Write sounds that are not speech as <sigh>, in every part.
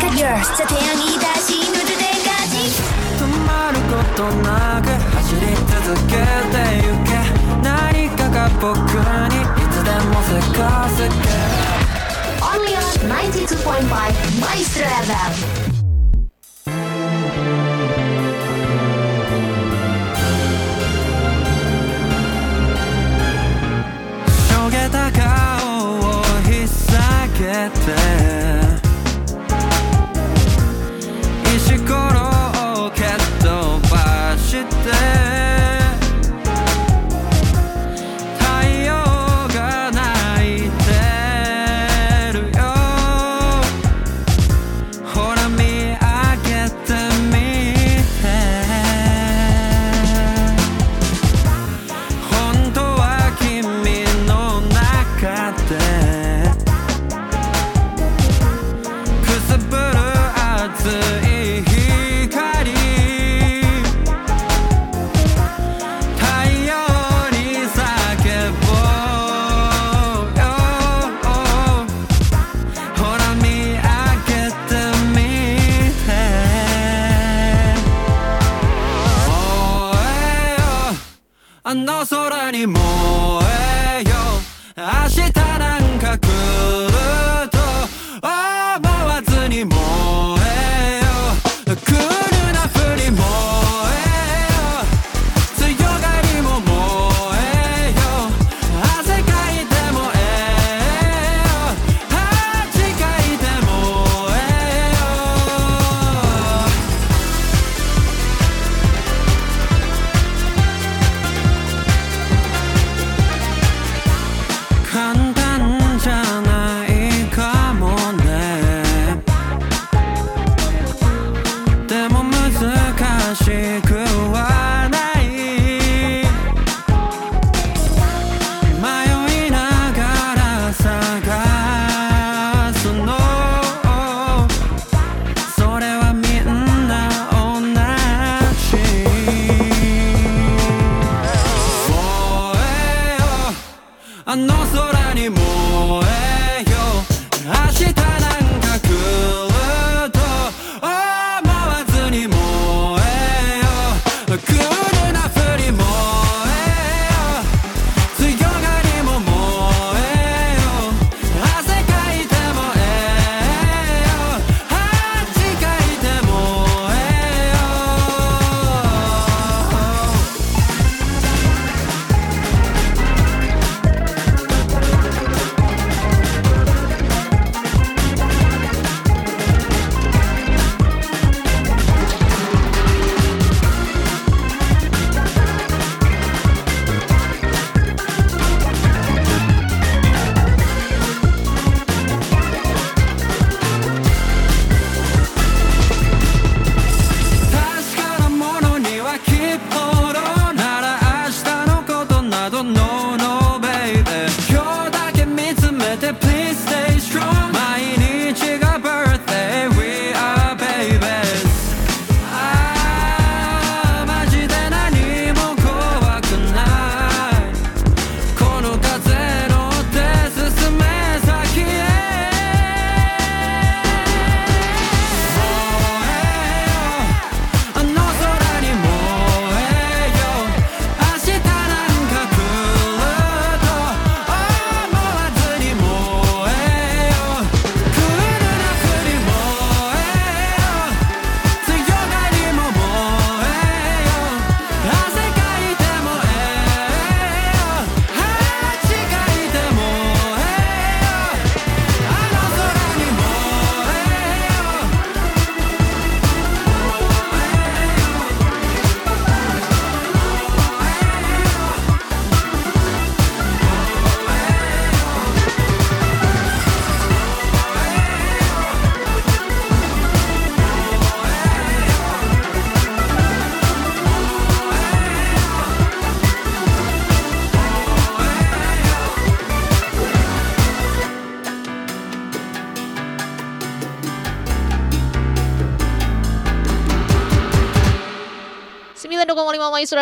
girls さ手をに出しぬるでがち止まることなく走り続けてゆけ何かが僕にいつでもせかせけ Only on 92.5 Maestro FM げた顔をひっさげて there.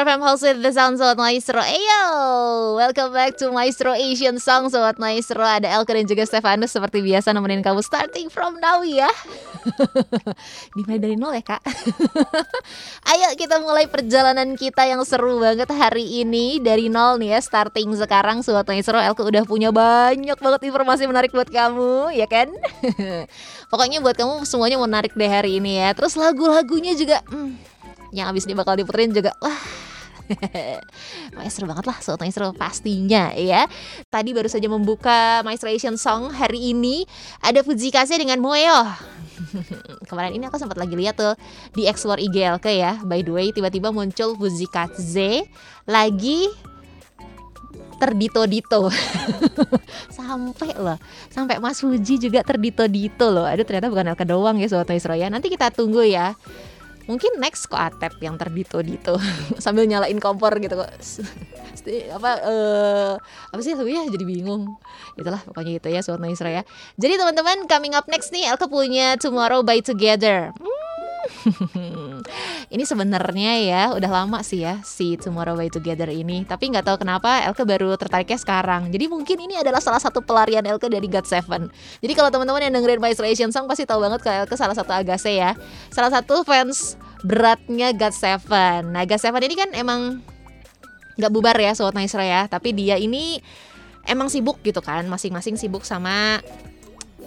FM host with the sound Sobat Maestro. Eyo Welcome back to Maestro Asian Song Sobat Maestro. Ada Elke dan juga Stefanus seperti biasa nemenin kamu starting from now ya. <laughs> Dimulai dari nol ya kak. <laughs> Ayo kita mulai perjalanan kita yang seru banget hari ini. Dari nol nih ya starting sekarang Sobat Maestro. Elke udah punya banyak banget informasi menarik buat kamu ya kan? <laughs> Pokoknya buat kamu semuanya menarik deh hari ini ya. Terus lagu-lagunya juga hmm, yang abis ini bakal diputerin juga wah <laughs> Maestro banget lah Sobat Maestro pastinya ya. Tadi baru saja membuka Maestro Asian Song hari ini. Ada Fujikase dengan Moeo <laughs> Kemarin ini aku sempat lagi lihat tuh Di Explore IGLK ya. By the way tiba-tiba muncul Fujikase Lagi terdito-dito. <laughs> Sampai loh sampai Mas Fuji juga terdito-dito loh. Aduh ternyata bukan Elka doang ya Sobat Maestro ya. Nanti kita tunggu ya mungkin next kok Atep yang terdito-dito <laughs> sambil nyalain kompor gitu kok. <laughs> Apa uh, apa sih ya? Jadi bingung. Itulah pokoknya itu ya Sobat Maestro ya. Jadi teman-teman coming up next nih Elke punya Tomorrow by Together. Hmm, <laughs> ini sebenarnya ya udah lama sih ya si Tomorrow by Together ini. Tapi nggak tahu kenapa Elke baru tertariknya sekarang. Jadi mungkin ini adalah salah satu pelarian Elke dari God Seven. Jadi kalau teman-teman yang dengerin My Asian Song pasti tahu banget kalau Elke salah satu Agase ya. Salah satu fans beratnya God Seven. Nah God Seven ini kan emang nggak bubar ya Sobat Maestro ya. Tapi dia ini emang sibuk gitu kan masing-masing sibuk sama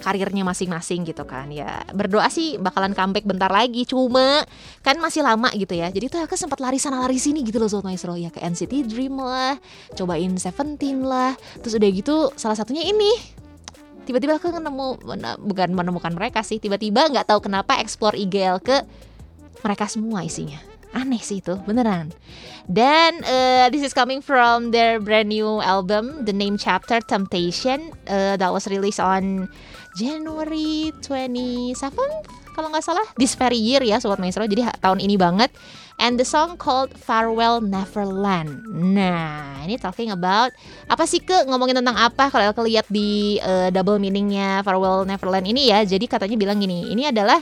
karirnya masing-masing gitu kan. Ya berdoa sih bakalan comeback bentar lagi. Cuma kan masih lama gitu ya. Jadi tuh aku sempat lari sana lari sini gitu loh Sobat Maestro. Ya ke NCT Dream lah cobain Seventeen lah. Terus udah gitu salah satunya ini. Tiba-tiba aku nemu bukan menemukan mereka sih. Tiba-tiba nggak tahu kenapa explore IGL ke mereka semua isinya. Aneh sih itu beneran. Dan uh, this is coming from their brand new album the name chapter temptation. Uh, that was released on January 27 kalau nggak salah. This very year ya sobat maestro. Jadi tahun ini banget. And the song called Farewell Neverland. Nah ini talking about apa sih ke? Ngomongin tentang apa? Kalau kalian lihat di uh, double meaningnya Farewell Neverland ini ya jadi katanya bilang gini ini adalah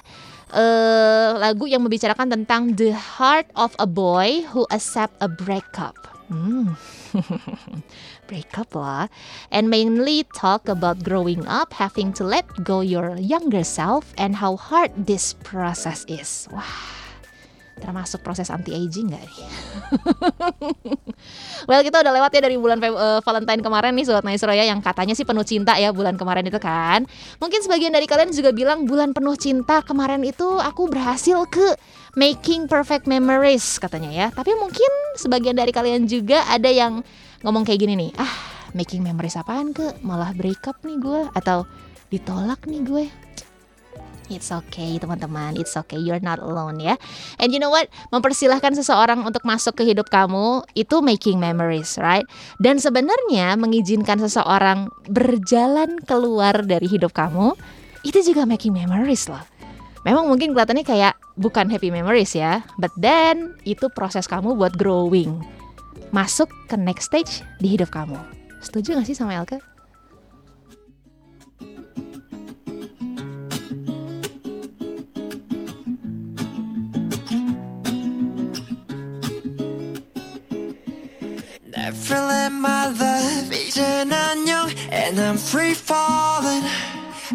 uh, lagu yang membicarakan tentang the heart of a boy who accept a breakup. Hmm. <laughs> breakup lah and mainly talk about growing up having to let go your younger self and how hard this process is wah termasuk proses anti aging gak nih? <laughs> well kita udah lewat ya dari bulan uh, Valentine kemarin nih sobat Maestro ya yang katanya sih penuh cinta ya bulan kemarin itu kan. Mungkin sebagian dari kalian juga bilang bulan penuh cinta kemarin itu aku berhasil ke making perfect memories katanya ya. Tapi mungkin sebagian dari kalian juga ada yang ngomong kayak gini nih ah making memories apaan ke malah breakup nih gue atau ditolak nih gue It's okay teman-teman, it's okay, you're not alone ya. And you know what? Mempersilahkan seseorang untuk masuk ke hidup kamu itu making memories, right? Dan sebenarnya mengizinkan seseorang berjalan keluar dari hidup kamu itu juga making memories loh. Memang mungkin kelihatannya kayak bukan happy memories ya, but then itu proses kamu buat growing masuk ke next stage di hidup kamu. Setuju gak sih sama Elke? Never let my love be turned on you and I'm free falling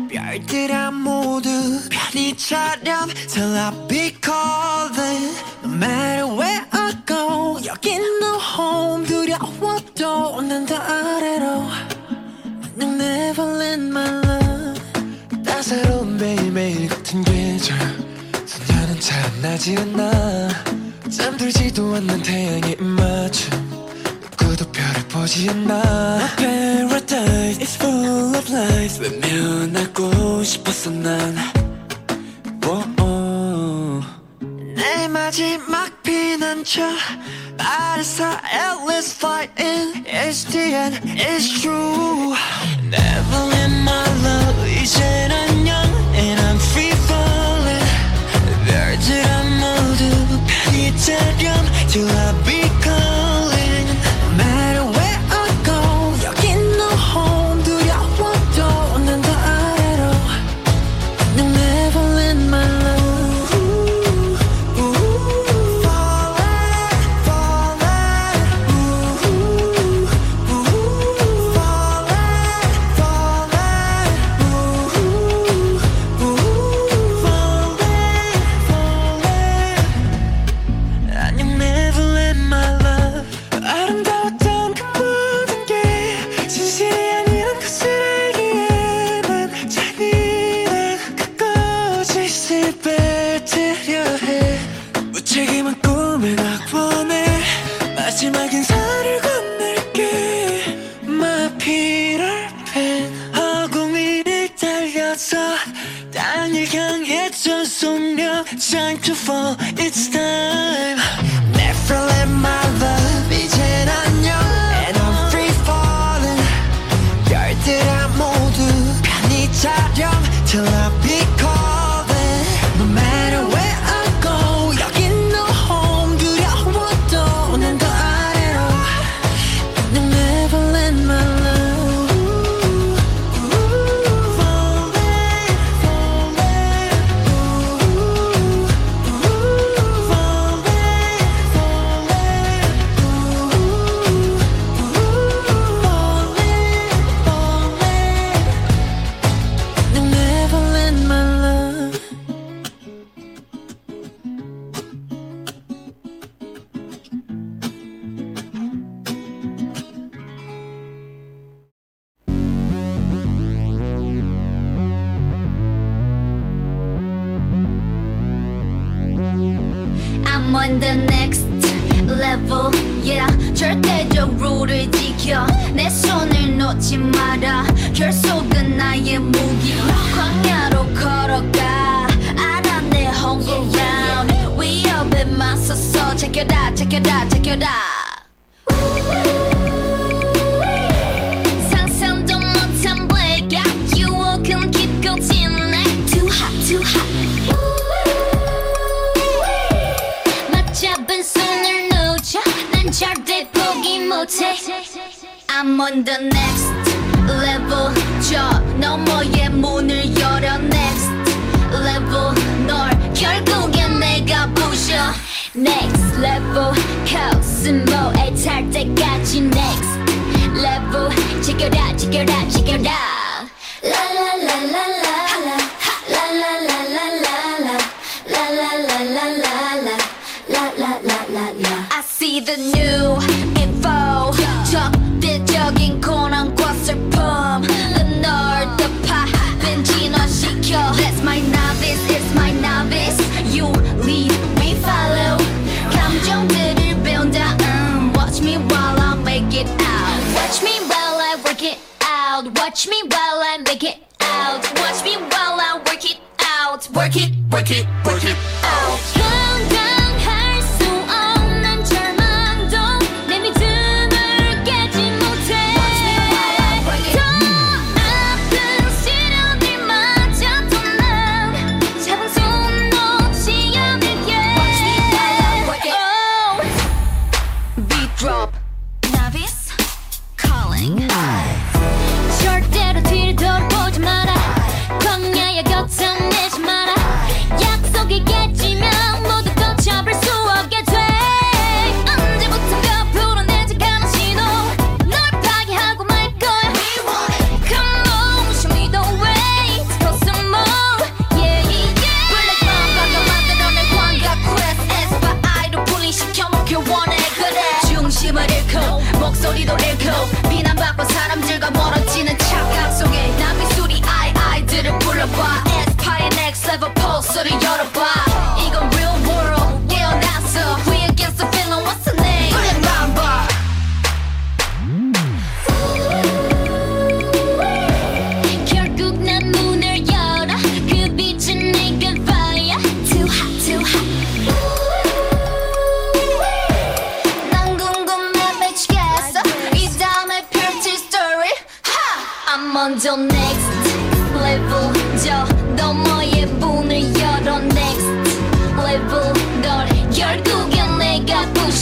별들아 모두 편히 차렴 till I be calling no matter where I go 여긴 no home. 두려워도 난다 아래로. 난 never let my love. 따사로운 매일매일 같은 계절. 소녀는 잘 나지 않아 잠들지도 않는 태양의 입맞춤 누구도 별을 보지 않아 paradise is full of lies 외면하고 싶었어 난 내 마지막 피난처 말해서 at least fly in It's the end, it's true Never let my love 이젠 안녕 And I'm free falling 별들아 모두 편히 차렴 Till I become time to fall, it's time.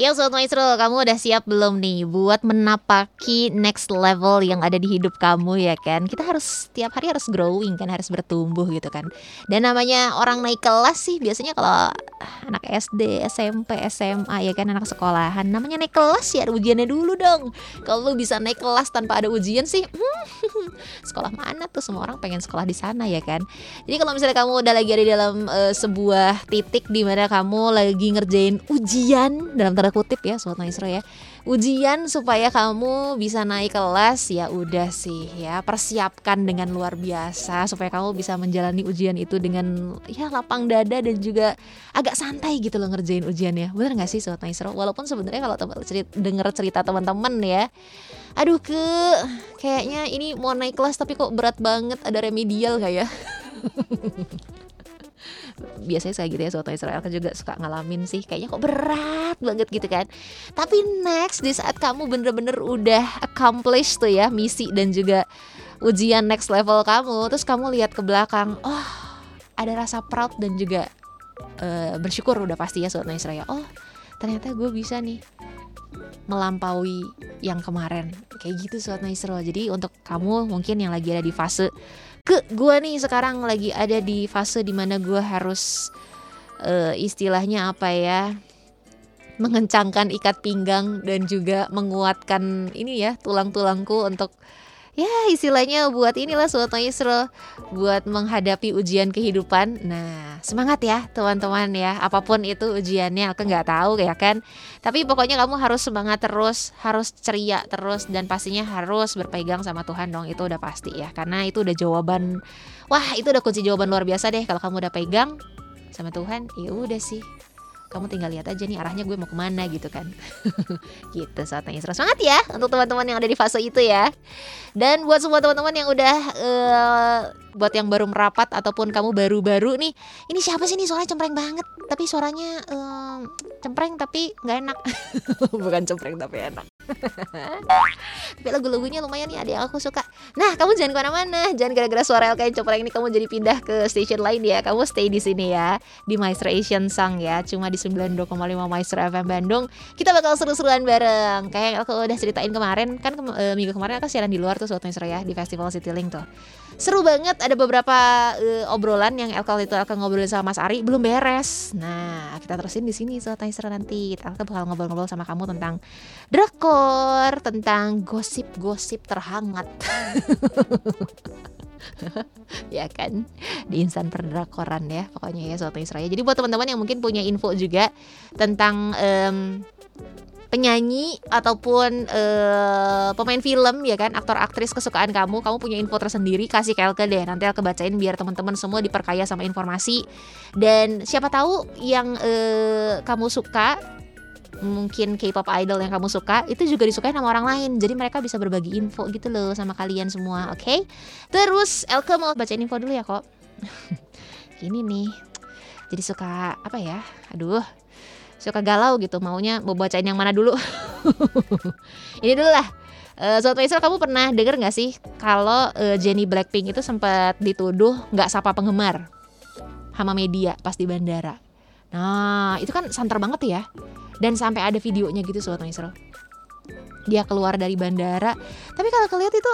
Ya Sobat Maestro, kamu udah siap belum nih buat menapaki next level yang ada di hidup kamu ya kan? Kita harus tiap hari harus growing kan, harus bertumbuh gitu kan. Dan namanya orang naik kelas sih biasanya kalau anak SD, SMP, SMA ya kan anak sekolahan, namanya naik kelas ya ada ujiannya dulu dong. Kalau lu bisa naik kelas tanpa ada ujian sih, hmm, <laughs> sekolah mana tuh semua orang pengen sekolah di sana ya kan? Jadi kalau misalnya kamu udah lagi ada di dalam uh, sebuah titik di mana kamu lagi ngerjain ujian dalam tanda kutip ya sobat maestro ya. Ujian supaya kamu bisa naik kelas ya udah sih ya. Persiapkan dengan luar biasa supaya kamu bisa menjalani ujian itu dengan ya lapang dada dan juga agak santai gitu loh ngerjain ujiannya. Bener nggak sih sobat maestro walaupun sebenarnya kalau teman cerita, denger cerita teman-teman ya. Aduh ke kayaknya ini mau naik kelas tapi kok berat banget ada remedial kayak ya <laughs> biasanya saya gitu ya soto Israel kan juga suka ngalamin sih kayaknya kok berat banget gitu kan. Tapi next di saat kamu bener-bener udah accomplish tuh ya misi dan juga ujian next level kamu terus kamu lihat ke belakang oh ada rasa proud dan juga uh, bersyukur udah pasti ya soto Israel. Oh ternyata gue bisa nih melampaui yang kemarin. Kayak gitu sobat maestro jadi untuk kamu mungkin yang lagi ada di fase ke gue nih sekarang lagi ada di fase di mana gue harus uh, istilahnya apa ya mengencangkan ikat pinggang dan juga menguatkan ini ya tulang-tulangku untuk ya istilahnya buat inilah suatu Yusro buat menghadapi ujian kehidupan. Nah, semangat ya teman-teman ya. Apa pun itu ujiannya aku nggak tahu ya kan. Tapi pokoknya kamu harus semangat terus, harus ceria terus dan pastinya harus berpegang sama Tuhan dong. Itu udah pasti ya. Karena itu udah jawaban wah, itu udah kunci jawaban luar biasa deh kalau kamu udah pegang sama Tuhan. Ya udah sih kamu tinggal lihat aja nih arahnya gue mau ke mana gitu kan. <laughs> Gitu saatnya Isra semangat ya untuk teman-teman yang ada di fase itu ya. Dan buat semua teman-teman yang udah uh, buat yang baru merapat ataupun kamu baru-baru nih ini siapa sih nih? Suaranya cempreng banget. Tapi suaranya uh, cempreng tapi nggak enak. <laughs> Bukan cempreng tapi enak. <laughs> Tapi lagu-lagunya lumayan nih ada yang aku suka. Nah kamu jangan ke mana-mana. Jangan gara-gara suara LKN cempreng ini kamu jadi pindah ke station lain ya. Kamu stay di sini ya. Di Maestro Asian Song ya. Cuma di 92,5 Maestro FM Bandung. Kita bakal seru-seruan bareng. Kayak yang aku udah ceritain kemarin kan ke, uh, minggu kemarin aku siaran di luar tuh Sobat Maestro ya di Festival Citylink tuh. Seru banget ada beberapa uh, obrolan yang Elka itu akan ngobrol sama Mas Ari belum beres. Nah kita terusin di sini Sobat Maestro nanti. Elka bakal ngobrol-ngobrol sama kamu tentang drakor tentang gosip-gosip terhangat <laughs> <laughs> ya kan? Di insan perdrakoran ya pokoknya ya soal Israel. Jadi buat teman-teman yang mungkin punya info juga tentang um, penyanyi ataupun uh, pemain film ya kan? Aktor aktris kesukaan kamu kamu punya info tersendiri kasih ke Elke deh. Nanti Elke bacain biar teman-teman semua diperkaya sama informasi. Dan siapa tahu yang uh, kamu suka mungkin K-pop idol yang kamu suka itu juga disukai sama orang lain. Jadi mereka bisa berbagi info gitu loh sama kalian semua oke? Okay? terus Elke mau bacain info dulu ya kok. <laughs> Ini nih jadi suka apa ya? Aduh suka galau gitu maunya mau bacain yang mana dulu? <laughs> Ini dulu lah. Uh, Sobat Faisal kamu pernah denger gak sih kalau uh, Jenny Blackpink itu sempat dituduh nggak sapa penggemar sama media pas di bandara. Nah itu kan santer banget ya dan sampai ada videonya gitu Sobat Maestro. Dia keluar dari bandara. Tapi kalau kalian itu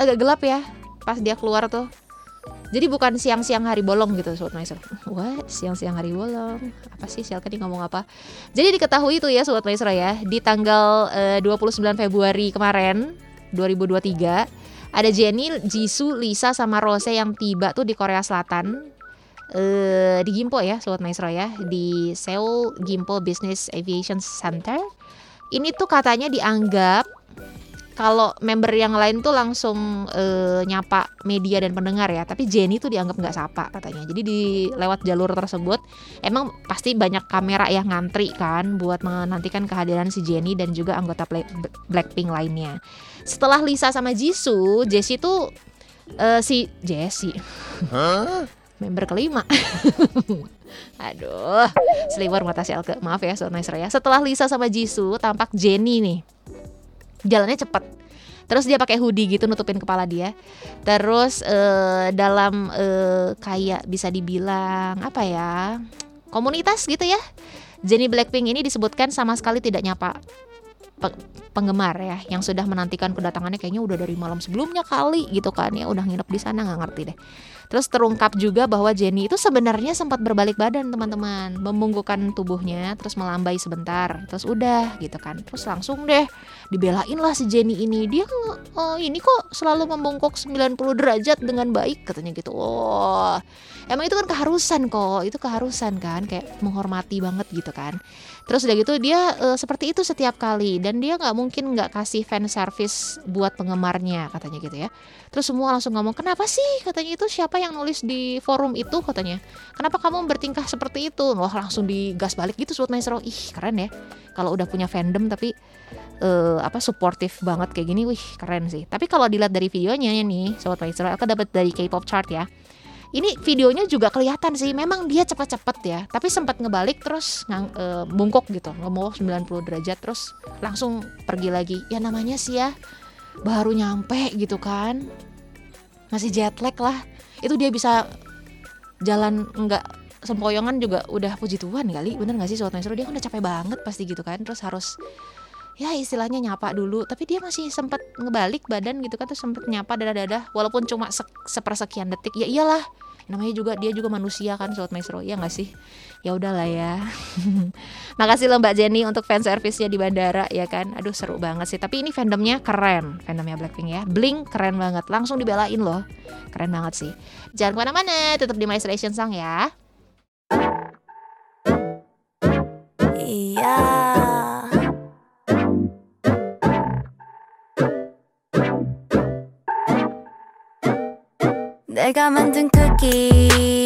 agak gelap ya pas dia keluar tuh. Jadi bukan siang-siang hari bolong gitu Sobat Maestro. <laughs> Wah siang-siang hari bolong? Apa sih? Sial tadi ngomong apa? Jadi diketahui itu ya Sobat Maestro ya Di tanggal uh, 29 Februari kemarin 2023 Ada Jenny, Jisoo, Lisa sama Rose yang tiba tuh di Korea Selatan uh, Di Gimpo ya Sobat Maestro ya Di Seoul Gimpo Business Aviation Center. Ini tuh katanya dianggap kalau member yang lain tuh langsung uh, nyapa media dan pendengar ya tapi Jenny tuh dianggap nggak sapa katanya. Jadi di lewat jalur tersebut emang pasti banyak kamera yang ngantri kan buat menantikan kehadiran si Jenny dan juga anggota Blackpink lainnya. Setelah Lisa sama Jisoo Jessie tuh uh, si Jessie. Huh? Member kelima. <laughs> Aduh, seliwer mata Selke. Maaf ya, so nice Raya. Setelah Lisa sama Jisoo, tampak Jenny nih. Jalannya cepet. Terus dia pakai hoodie gitu nutupin kepala dia. Terus uh, dalam uh, kayak bisa dibilang apa ya komunitas gitu ya. Jennie Blackpink ini disebutkan sama sekali tidak nyapa penggemar ya yang sudah menantikan kedatangannya kayaknya udah dari malam sebelumnya kali gitu kan ya udah nginep di sana nggak ngerti deh. Terus terungkap juga bahwa Jenny itu sebenarnya sempat berbalik badan teman-teman. Membungkukkan tubuhnya terus melambai sebentar terus udah gitu kan. Terus langsung deh dibelain lah si Jenny ini. Dia oh, ini kok selalu membungkuk 90 derajat dengan baik katanya gitu. Oh emang itu kan keharusan kok itu keharusan kan kayak menghormati banget gitu kan terus udah gitu dia eh, seperti itu setiap kali. Dan dia nggak mungkin nggak kasih fan service buat penggemarnya katanya gitu ya. Terus semua langsung ngomong kenapa sih? Katanya itu siapa yang nulis di forum itu? katanya. Kenapa kamu bertingkah seperti itu? Wah langsung digas balik gitu Sobat Maestro ih keren ya. Kalau udah punya fandom tapi eh, apa suportif banget kayak gini wih keren sih. Tapi kalau dilihat dari videonya nih Sobat Maestro aku dapat dari K-pop chart ya ini videonya juga kelihatan sih memang dia cepet-cepet ya. Tapi sempat ngebalik terus ngang, e, bungkuk gitu ngomong 90 derajat terus langsung pergi lagi. Ya namanya sih ya baru nyampe gitu kan. Masih jet lag lah. Itu dia bisa jalan nggak sempoyongan juga udah puji Tuhan kali. Bener gak sih sobat maestro? Dia kan udah capek banget pasti gitu kan. Terus harus ya istilahnya nyapa dulu. Tapi dia masih sempat ngebalik badan gitu kan terus sempat nyapa dadah-dadah. Walaupun cuma se sepersekian detik. Ya iyalah namanya juga dia juga manusia kan sobat maestro. Ya nggak sih? Ya udahlah ya. <laughs> Makasih loh mbak Jenny untuk fan service-nya di bandara ya kan? Aduh seru banget sih. Tapi ini fandomnya keren fandomnya Blackpink ya. Blink keren banget. Langsung dibelain loh. Keren banget sih. Jangan ke mana-mana tetap di My Station Song ya. Iya. 내가 만든 쿠키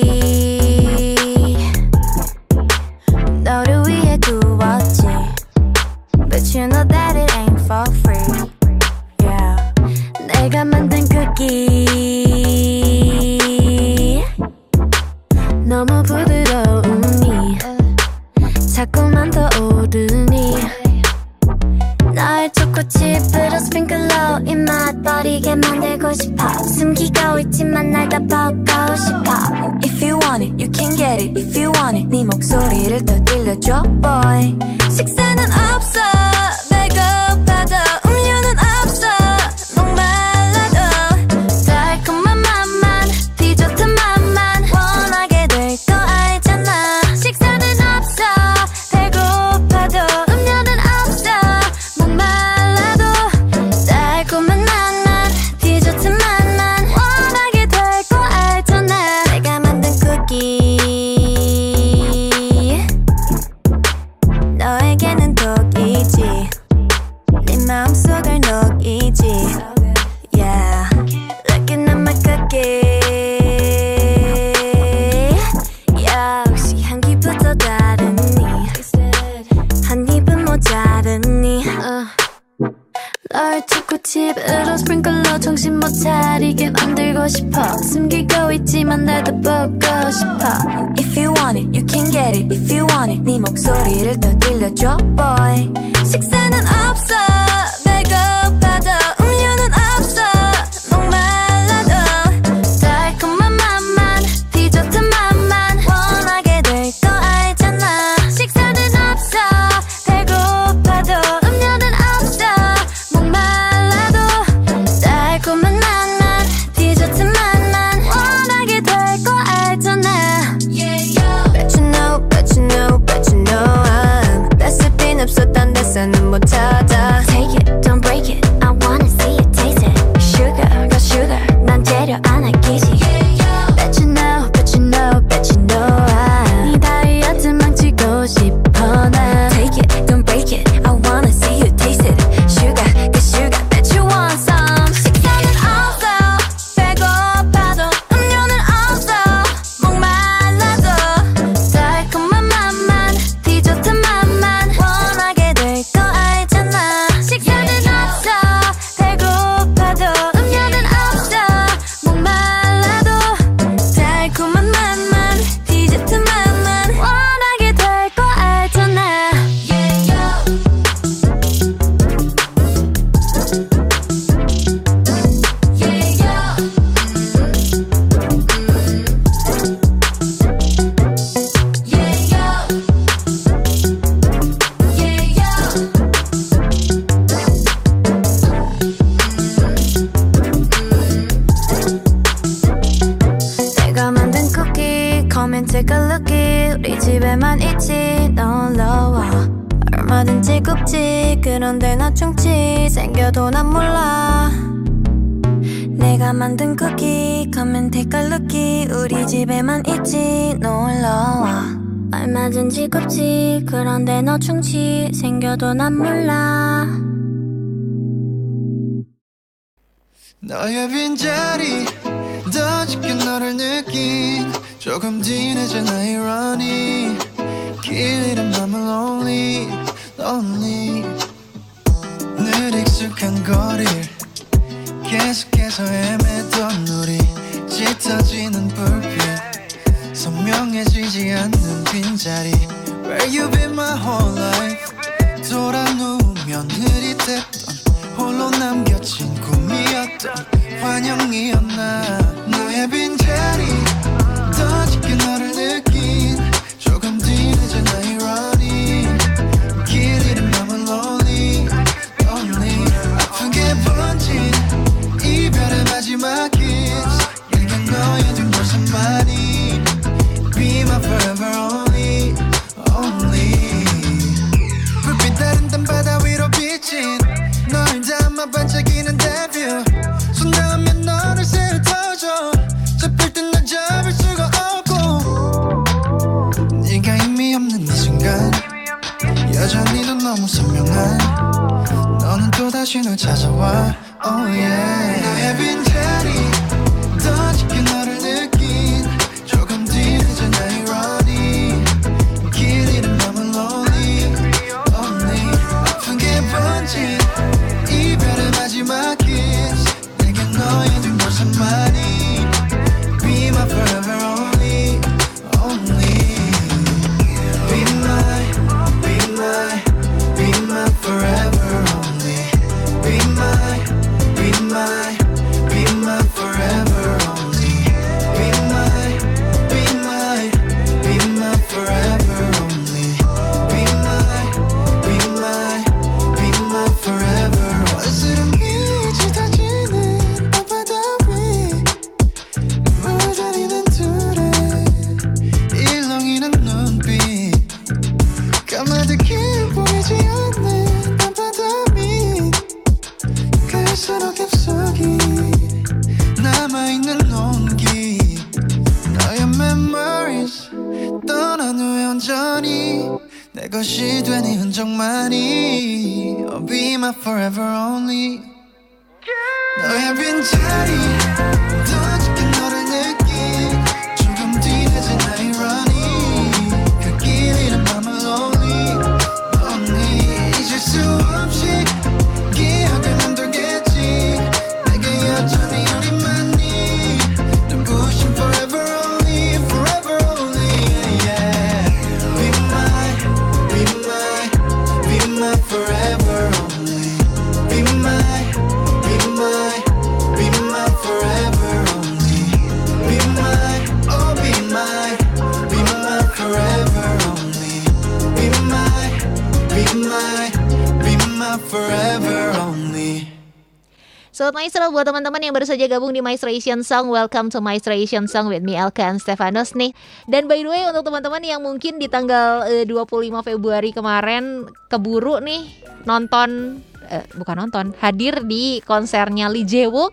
buat teman-teman yang baru saja gabung di Maestration Song, welcome to Maestration Song with me Elka and Stefanos nih. Dan by the way untuk teman-teman yang mungkin di tanggal eh, uh, 25 Februari kemarin keburu nih nonton uh, bukan nonton, hadir di konsernya Lee Jae-wook.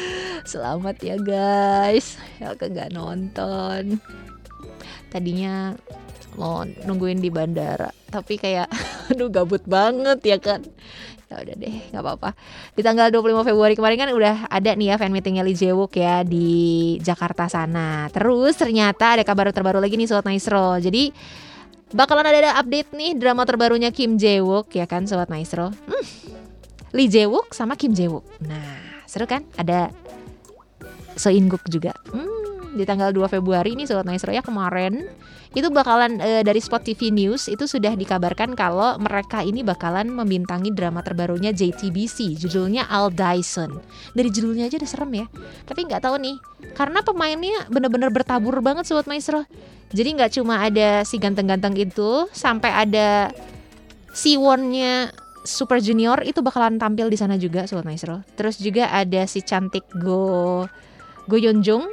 <gasps> Selamat ya guys. Elka nggak nonton. Tadinya mau nungguin di bandara, tapi kayak <laughs> aduh gabut banget ya kan. Ya udah deh, nggak apa-apa. Di tanggal 25 Februari kemarin kan udah ada nih ya fan meetingnya Lee Jae-wook ya di Jakarta sana. Terus ternyata ada kabar terbaru lagi nih Sobat Maestro. Jadi bakalan ada ada update nih drama terbarunya Kim Jae-wook ya kan Sobat Maestro. Hmm. Lee Jae-wook sama Kim Jae-wook. Nah, seru kan? Ada So In Guk juga. Hmm, di tanggal 2 Februari ini Sobat Maestro ya kemarin itu bakalan e, dari Spot TV News itu sudah dikabarkan kalau mereka ini bakalan membintangi drama terbarunya JTBC judulnya Al Dyson. Dari judulnya aja udah serem ya. Tapi nggak tahu nih karena pemainnya bener-bener bertabur banget Sobat Maestro. Jadi nggak cuma ada si ganteng-ganteng itu sampai ada si Wonnya Super Junior itu bakalan tampil di sana juga Sobat Maestro. Terus juga ada si cantik Go Go Yeon Jung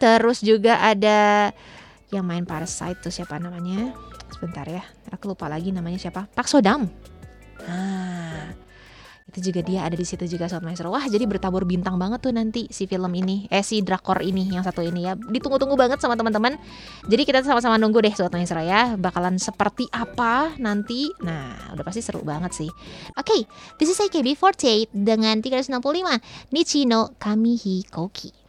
Terus juga ada yang main Parasite tuh siapa namanya? Sebentar ya, aku lupa lagi namanya siapa. Pak Sodam. Nah, itu juga dia ada di situ juga suatu Maestro. Wah, jadi bertabur bintang banget tuh nanti si film ini, eh si drakor ini yang satu ini ya. Ditunggu-tunggu banget sama teman-teman. Jadi kita sama-sama nunggu deh suatu Maestro ya, bakalan seperti apa nanti. Nah, udah pasti seru banget sih. Oke, okay, this is AKB48 dengan 365 Nichino Kamihi Koki.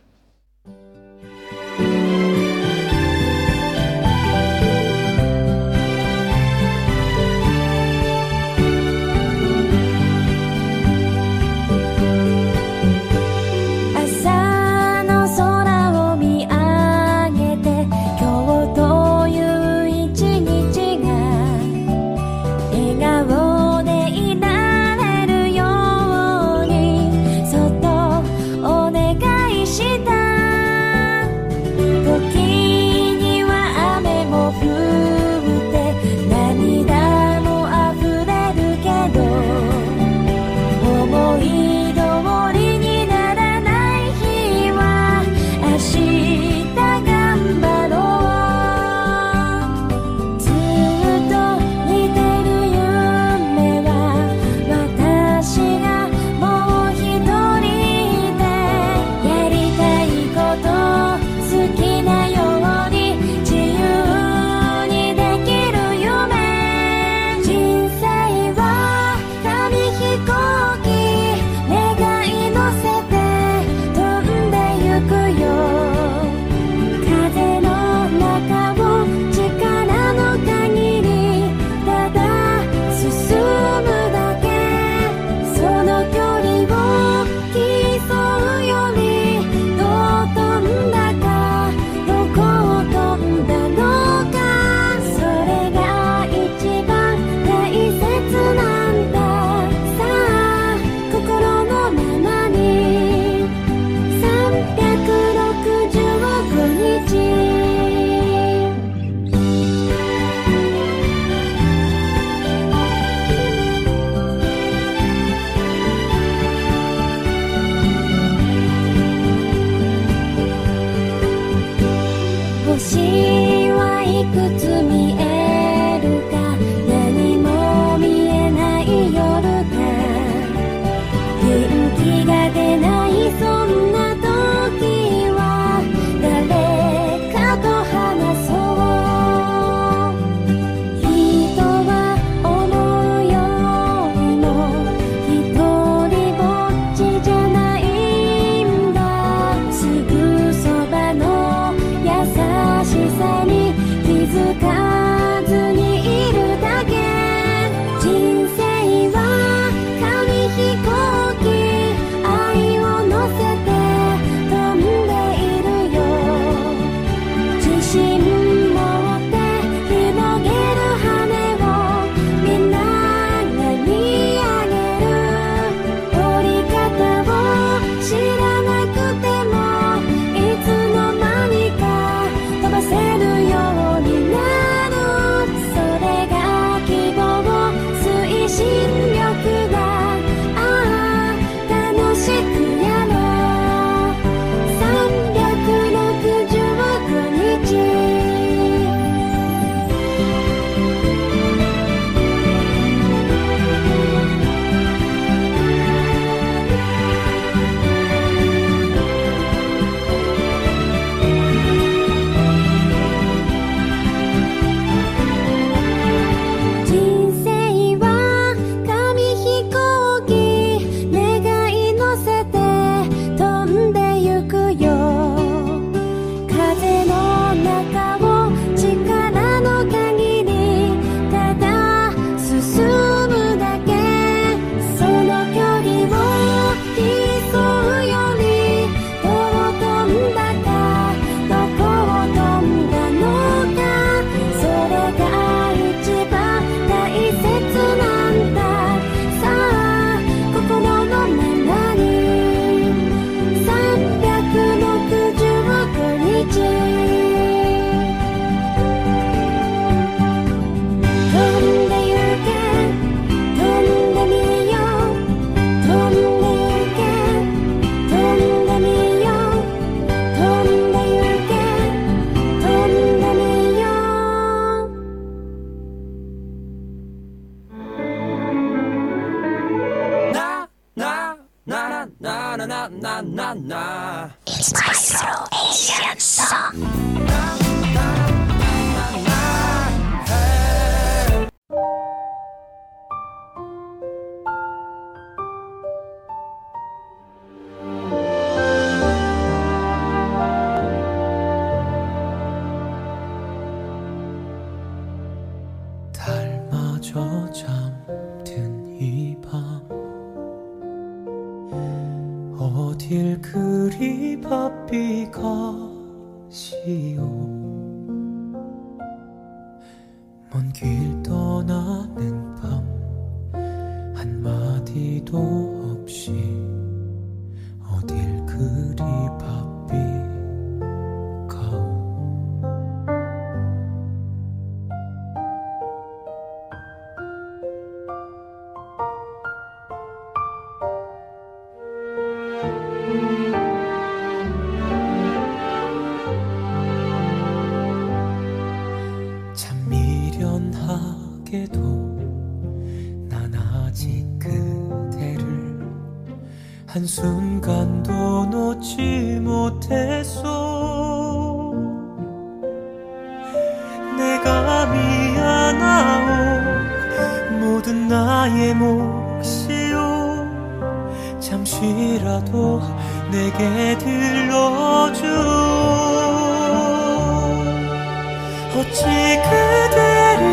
어찌 그대를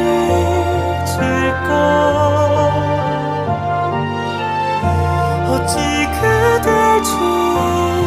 질까 어찌 그댈 질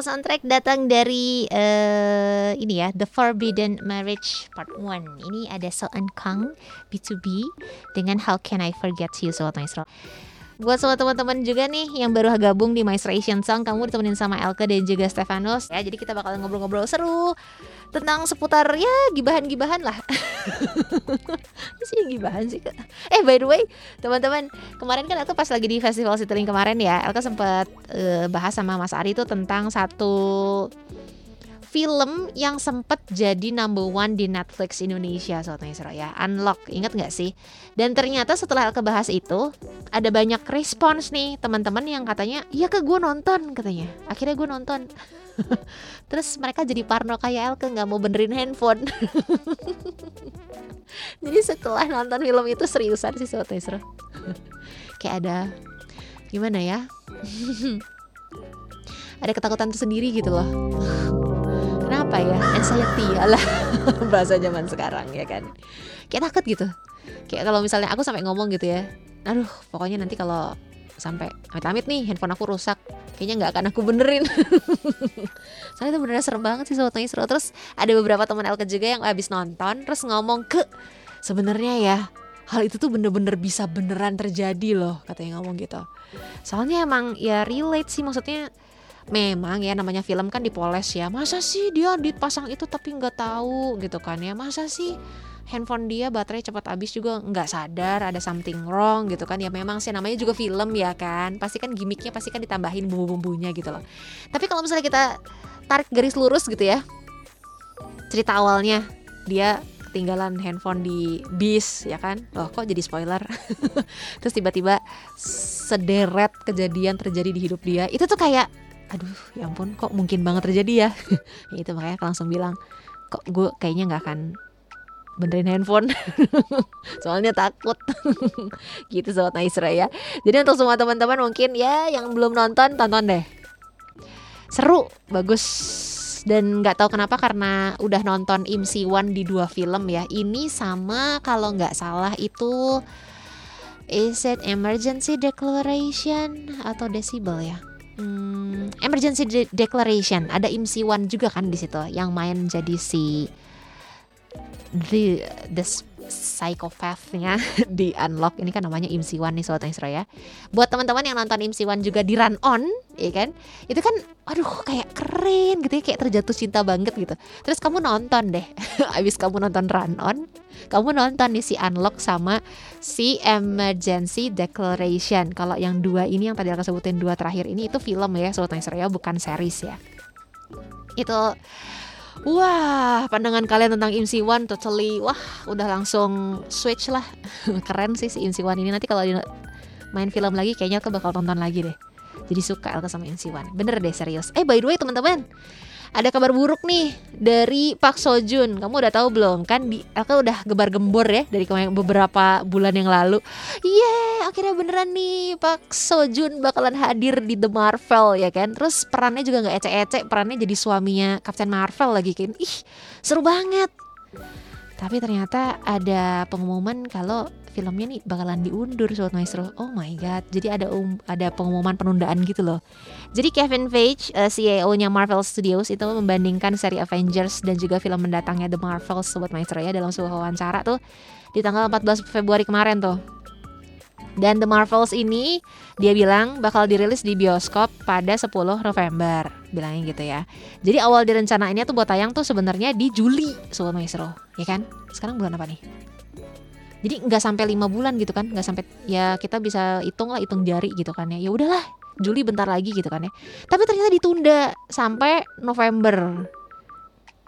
Single soundtrack datang dari uh, ini ya, The Forbidden Marriage Part 1. Ini ada Soan Kang B2B dengan How Can I Forget You Soal Maestro. Buat semua teman-teman juga nih yang baru gabung di My Song, kamu ditemenin sama Elke dan juga Stefanus ya. Jadi kita bakal ngobrol-ngobrol seru tentang seputar ya gibahan-gibahan lah. <laughs> sih gibahan sih Kak. Eh by the way, teman-teman, kemarin kan Elke pas lagi di Festival Citylink kemarin ya, Elke sempat eh, bahas sama Mas Ari tuh tentang satu film yang sempat jadi number one di Netflix Indonesia Sobat Maestro ya. Unlock, inget gak sih? Dan ternyata setelah Elke bahas itu Ada banyak respons nih teman-teman yang katanya Iya ke gue nonton katanya. Akhirnya gue nonton. <laughs> Terus mereka jadi parno kayak Elke nggak mau benerin handphone. <laughs> Jadi setelah nonton film itu seriusan sih Sobat Maestro. <laughs> Kayak ada Gimana ya? Ada ketakutan tersendiri gitu loh ya anxiety lah. <laughs> Bahasa zaman sekarang ya kan? Kayak takut gitu. Kayak kalau misalnya aku sampai ngomong gitu ya aduh pokoknya nanti kalau sampai amit-amit nih handphone aku rusak kayaknya nggak akan aku benerin. <laughs> Soalnya itu beneran serem banget sih sobat seru. Terus ada beberapa teman Elke juga yang habis nonton terus ngomong ke sebenarnya ya hal itu tuh bener-bener bisa beneran terjadi loh katanya ngomong gitu. Soalnya emang ya relate sih maksudnya memang ya namanya film kan dipoles ya. Masa sih dia dipasang itu tapi nggak tahu gitu kan ya. Masa sih handphone dia baterai cepat habis juga nggak sadar ada something wrong gitu kan ya. Memang sih namanya juga film ya kan. Pasti kan gimmicknya pasti kan ditambahin bumbu-bumbunya gitu loh. Tapi kalau misalnya kita tarik garis lurus gitu ya cerita awalnya dia ketinggalan handphone di bis ya kan. Loh kok jadi spoiler? <laughs> Terus tiba-tiba sederet kejadian terjadi di hidup dia. Itu tuh kayak aduh ya ampun kok mungkin banget terjadi ya, <laughs> itu makanya aku langsung bilang kok gue kayaknya nggak akan benerin handphone. <laughs> Soalnya takut. <laughs> Gitu sobat Naisra ya. Jadi untuk semua teman-teman mungkin ya yang belum nonton tonton deh. Seru bagus dan nggak tahu kenapa karena udah nonton IMC One di dua film ya. Ini sama kalau nggak salah itu is it emergency declaration atau decibel ya hmm, emergency de declaration. Ada IMC One juga kan di situ yang main jadi si the the psychopathnya <laughs> di unlock. Ini kan namanya IMC One nih sobat Israel ya. Buat teman-teman yang nonton IMC One juga di run on ya kan? Itu kan aduh kayak keren gitu ya kayak terjatuh cinta banget gitu. Terus kamu nonton deh <laughs> abis kamu nonton run on kamu nonton nih si unlock sama si emergency declaration kalau yang dua ini yang tadi aku sebutin dua terakhir ini itu film ya sobat Israel bukan series ya itu Wah, pandangan kalian tentang IMC One totally wah udah langsung switch lah. <laughs> Keren sih si IMC One ini nanti kalau main film lagi kayaknya aku bakal tonton lagi deh. Jadi suka Elka sama IMC One. Bener deh serius. Eh by the way teman-teman, ada kabar buruk nih dari Pak Sojun. Kamu udah tahu belum? Kan di aku udah gebar-gembor ya dari beberapa bulan yang lalu. Yeah, akhirnya beneran nih Pak Sojun bakalan hadir di The Marvel ya kan. Terus perannya juga nggak ecek-ecek, perannya jadi suaminya Captain Marvel lagi kan. Ih, seru banget. Tapi ternyata ada pengumuman kalau filmnya nih bakalan diundur Sobat Maestro. Oh my god. Jadi ada um, ada pengumuman penundaan gitu loh. Jadi Kevin Feige, uh, eh, CEO-nya Marvel Studios itu membandingkan seri Avengers dan juga film mendatangnya The Marvels Sobat Maestro ya dalam sebuah wawancara tuh di tanggal 14 Februari kemarin tuh. Dan The Marvels ini dia bilang bakal dirilis di bioskop pada 10 November, bilangnya gitu ya. Jadi awal direncanainnya tuh buat tayang tuh sebenarnya di Juli, Sobat Maestro, ya kan? Sekarang bulan apa nih? Jadi nggak sampai lima bulan gitu kan, nggak sampai ya kita bisa hitung lah hitung jari gitu kan ya. Ya udahlah, Juli bentar lagi gitu kan ya. Tapi ternyata ditunda sampai November.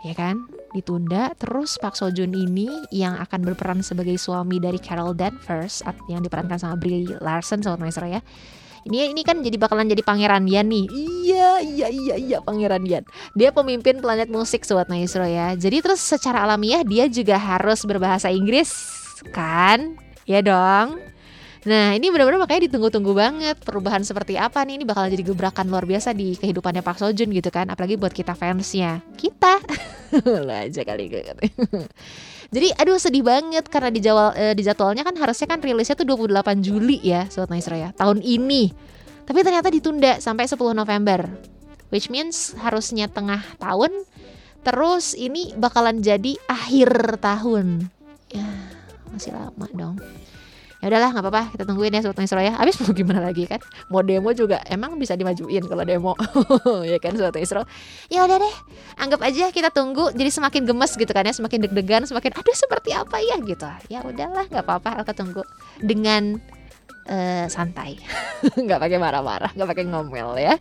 Ya kan? Ditunda terus Pak Sojun ini yang akan berperan sebagai suami dari Carol Danvers yang diperankan sama Brie Larson sobat maestro ya. Ini ini kan jadi bakalan jadi pangeran Yan nih. Iya iya iya iya pangeran Yan. Dia pemimpin planet musik sobat maestro ya. Jadi terus secara alamiah dia juga harus berbahasa Inggris kan? Ya dong Nah ini benar-benar makanya ditunggu-tunggu banget perubahan seperti apa nih? Ini bakal jadi gebrakan luar biasa di kehidupannya Pak Sojun gitu kan apalagi buat kita fansnya. Kita. <laughs> Lah aja kali <laughs> jadi aduh sedih banget karena di jawal eh, di jadwalnya kan harusnya kan rilisnya tuh 28 Juli ya Sobat Maestro ya tahun ini. Tapi ternyata ditunda sampai 10 November which means harusnya tengah tahun terus ini bakalan jadi akhir tahun. Ya masih lama dong ya udahlah nggak apa-apa kita tungguin ya Sobat Maestro ya habis mau gimana lagi kan? Mau demo juga emang bisa dimajuin kalau demo. <laughs> Ya kan Sobat Maestro ya udah deh anggap aja kita tunggu jadi semakin gemes gitu kan ya semakin deg-degan semakin aduh seperti apa ya? gitu. Ya udahlah nggak apa-apa Elka tunggu dengan eh, santai. <laughs> Nggak pakai marah-marah nggak pakai ngomel ya.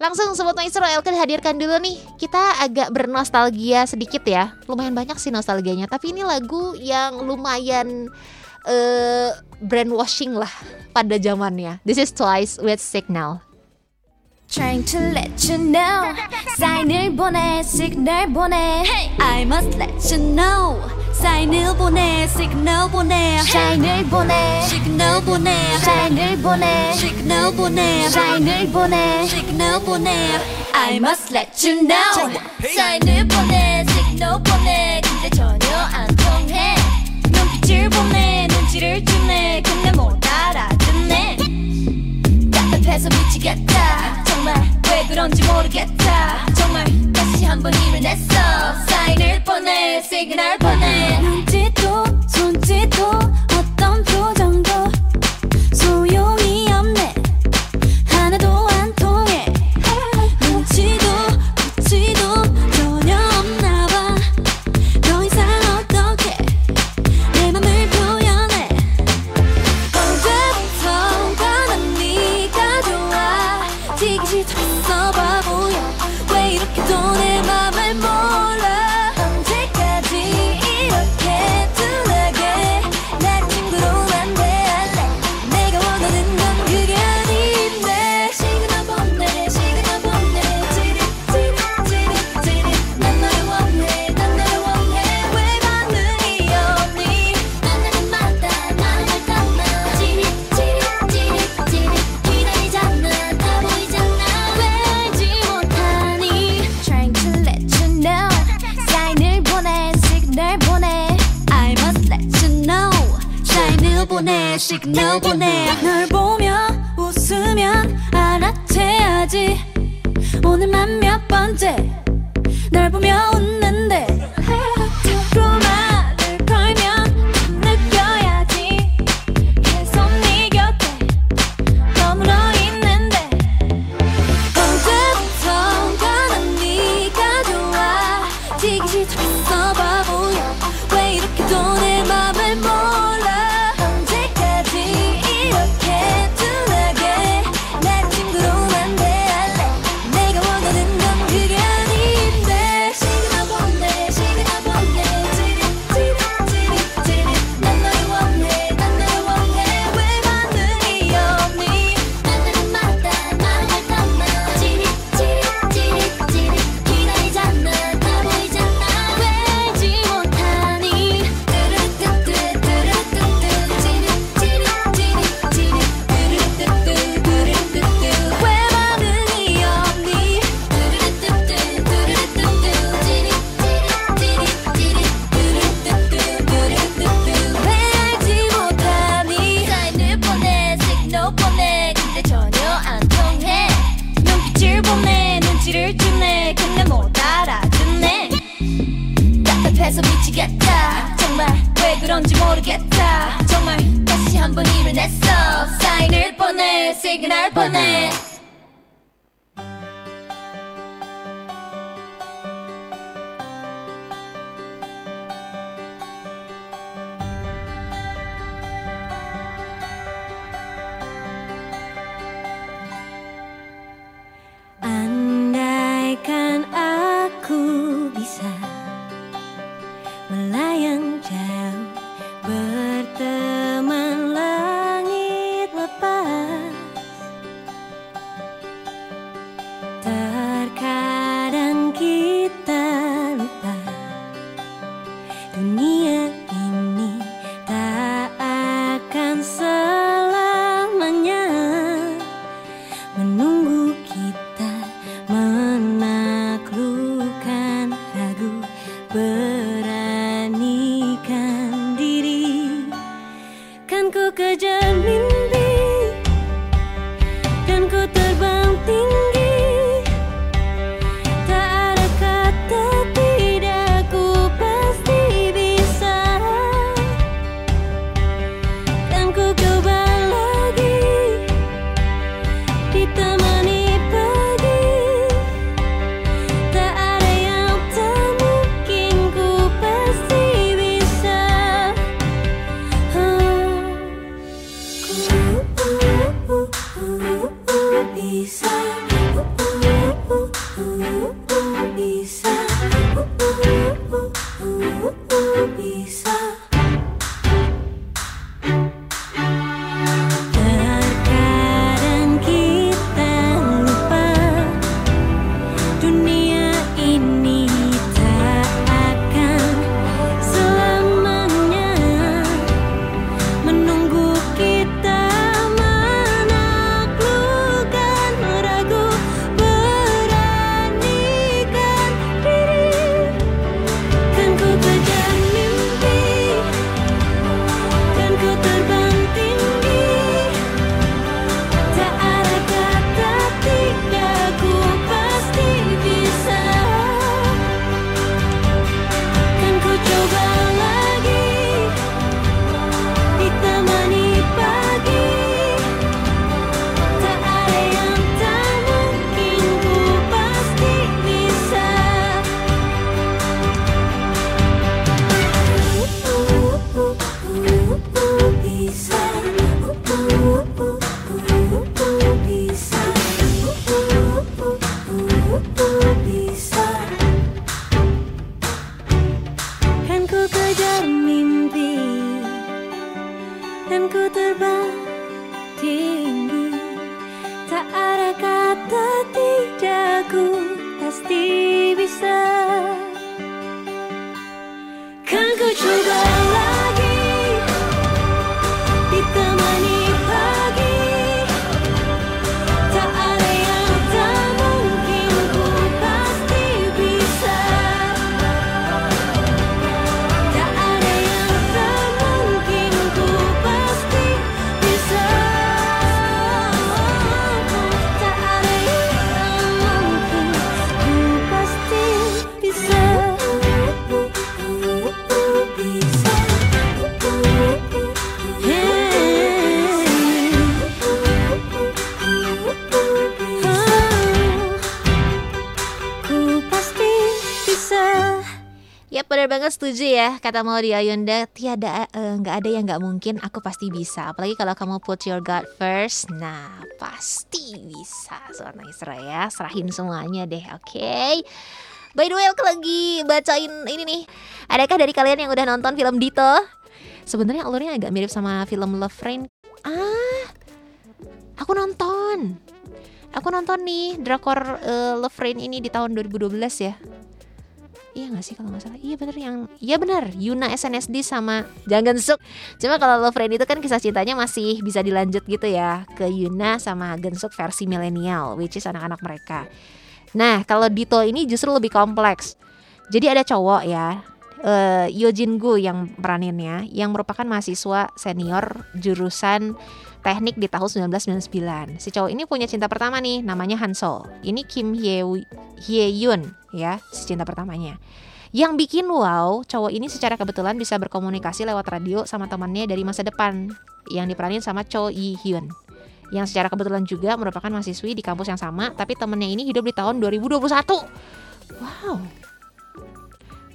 Langsung Sobat Maestro Elka hadirkan dulu nih. Kita agak bernostalgia sedikit ya. Lumayan banyak sih nostalgianya tapi ini lagu yang lumayan eh brainwashing lah pada zamannya. This is Twice with Signal. Trying to let you know 사인을 보내 시그널 보내 I must let you know 사인을 보내 시그널 보내 사인을 보내 시그널 보내 사인을 보내 시그널 보내 사인을 보내 시그널 보내 I must let you know 사인을 보내 시그널 보내 근데 전혀 안 통해 눈빛을 보내 눈치를 주네. 근데 못 알아듣네. 답답해서 미치겠다. 정말 왜 그런지 모르겠다. 정말 다시 한 번 힘을 냈어. 사인을 보내 시그널 보내. 눈짓도 손짓도 어떤 표정 보내 시그널 보내. 널 보며 웃으면 알아채야지. 오늘만 몇 번째 널 보며 웃는데 dan ku terbang tinggi. Tak ada kata banget setuju ya kata Maudi Ayunda. Tiada eh, nggak ada yang nggak mungkin aku pasti bisa. Apalagi kalau kamu put your God first nah pasti bisa. Suara Isra ya serahin semuanya deh oke? By the way aku lagi bacain ini nih. Adakah dari kalian yang udah nonton film Dito? Sebenarnya alurnya agak mirip sama film Love Rain. Ah aku nonton. Aku nonton nih drakor eh, Love Rain ini di tahun 2012 ya Iya gak sih kalau nggak salah? Iya bener yang Iya bener. Yuna SNSD sama Jang Suk. Cuma kalau Love Rain itu kan kisah cintanya masih bisa dilanjut gitu ya Ke Yuna sama Suk versi milenial Which is anak-anak mereka. Nah kalau Dito ini justru lebih kompleks. Jadi ada cowok ya uh, Yojin Gu yang peraninnya Yang merupakan mahasiswa senior jurusan teknik di tahun 1999 Si cowok ini punya cinta pertama nih Namanya Hansol Ini Kim Hye, Hye Yun ya si cinta pertamanya. Yang bikin wow, cowok ini secara kebetulan bisa berkomunikasi lewat radio sama temannya dari masa depan yang diperanin sama Cho Yi Hyun. Yang secara kebetulan juga merupakan mahasiswi di kampus yang sama, tapi temennya ini hidup di tahun 2021. Wow,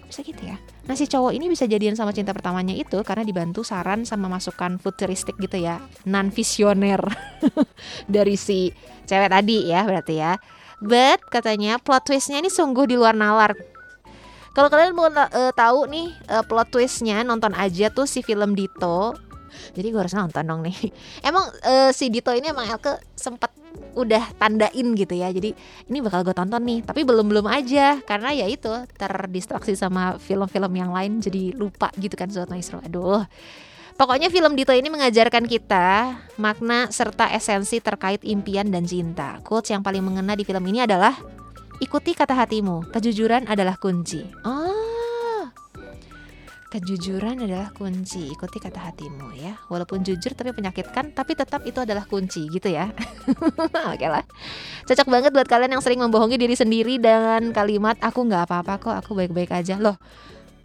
bisa gitu ya. Nah si cowok ini bisa jadian sama cinta pertamanya itu karena dibantu saran sama masukan futuristik gitu ya, non visioner <laughs> dari si cewek tadi ya berarti ya. But katanya plot twistnya ini sungguh di luar nalar. Kalau kalian mau uh, tahu nih uh, plot twistnya nonton aja tuh si film Dito. Jadi gue harus nonton dong nih. <laughs> Emang uh, si Dito ini emang Elke sempat udah tandain gitu ya. Jadi ini bakal gue tonton nih. Tapi belum belum aja karena ya itu terdistraksi sama film-film yang lain jadi lupa gitu kan Sobat Maestro. Aduh. Pokoknya film Dito ini mengajarkan kita makna serta esensi terkait impian dan cinta. Quotes yang paling mengena di film ini adalah ikuti kata hatimu, kejujuran adalah kunci. Oh, kejujuran adalah kunci. Ikuti kata hatimu ya. Walaupun jujur tapi penyakitkan, tapi tetap itu adalah kunci gitu ya. <laughs> Oke lah. Cocok banget buat kalian yang sering membohongi diri sendiri dengan kalimat aku nggak apa-apa kok, aku baik-baik aja. Loh,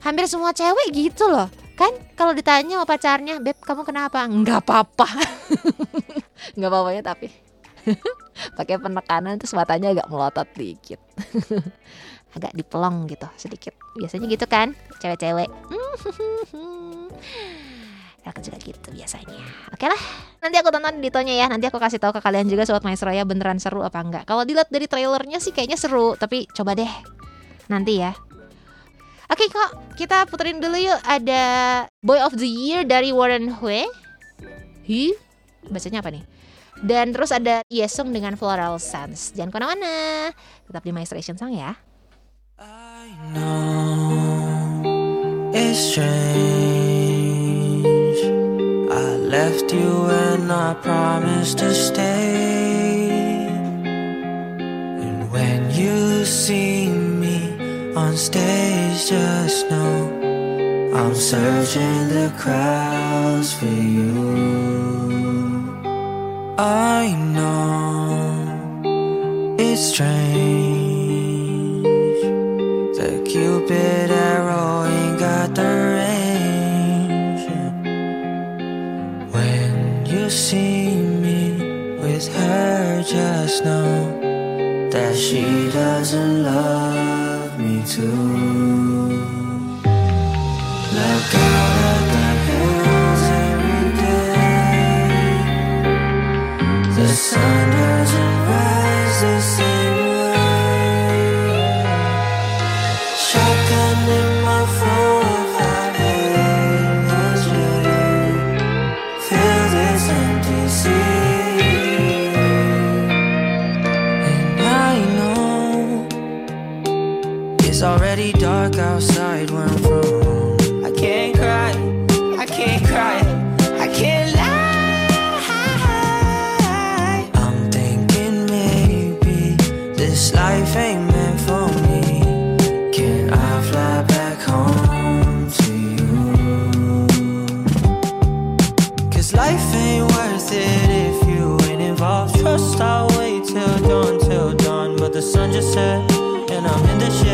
hampir semua cewek gitu loh kan kalau ditanya sama pacarnya beb kamu kenapa nggak apa-apa <laughs> nggak apa-apanya tapi <laughs> pakai penekanan terus matanya agak melotot dikit agak dipelong gitu sedikit. Biasanya gitu kan cewek-cewek. <laughs> Aku juga gitu biasanya. Oke lah nanti aku tonton ditonya ya. Nanti aku kasih tahu ke kalian juga sobat maestro ya beneran seru apa enggak. Kalau dilihat dari trailernya sih kayaknya seru tapi coba deh. Nanti ya. Oke kok, kita puterin dulu yuk. Ada Boy of the Year dari Warren Hue. Hi, bacanya apa nih? Dan terus ada Yesung dengan Floral Suns. Jangan ke mana-mana, tetap di My Station Song ya. Know it's strange. I left you and I promised to stay. And when you see me on stage, just know I'm searching the crowds for you. I know it's strange. Cupid arrow ain't got the range. When you see me with her, just know that she doesn't love me too. Sun just set and I'm in the shade.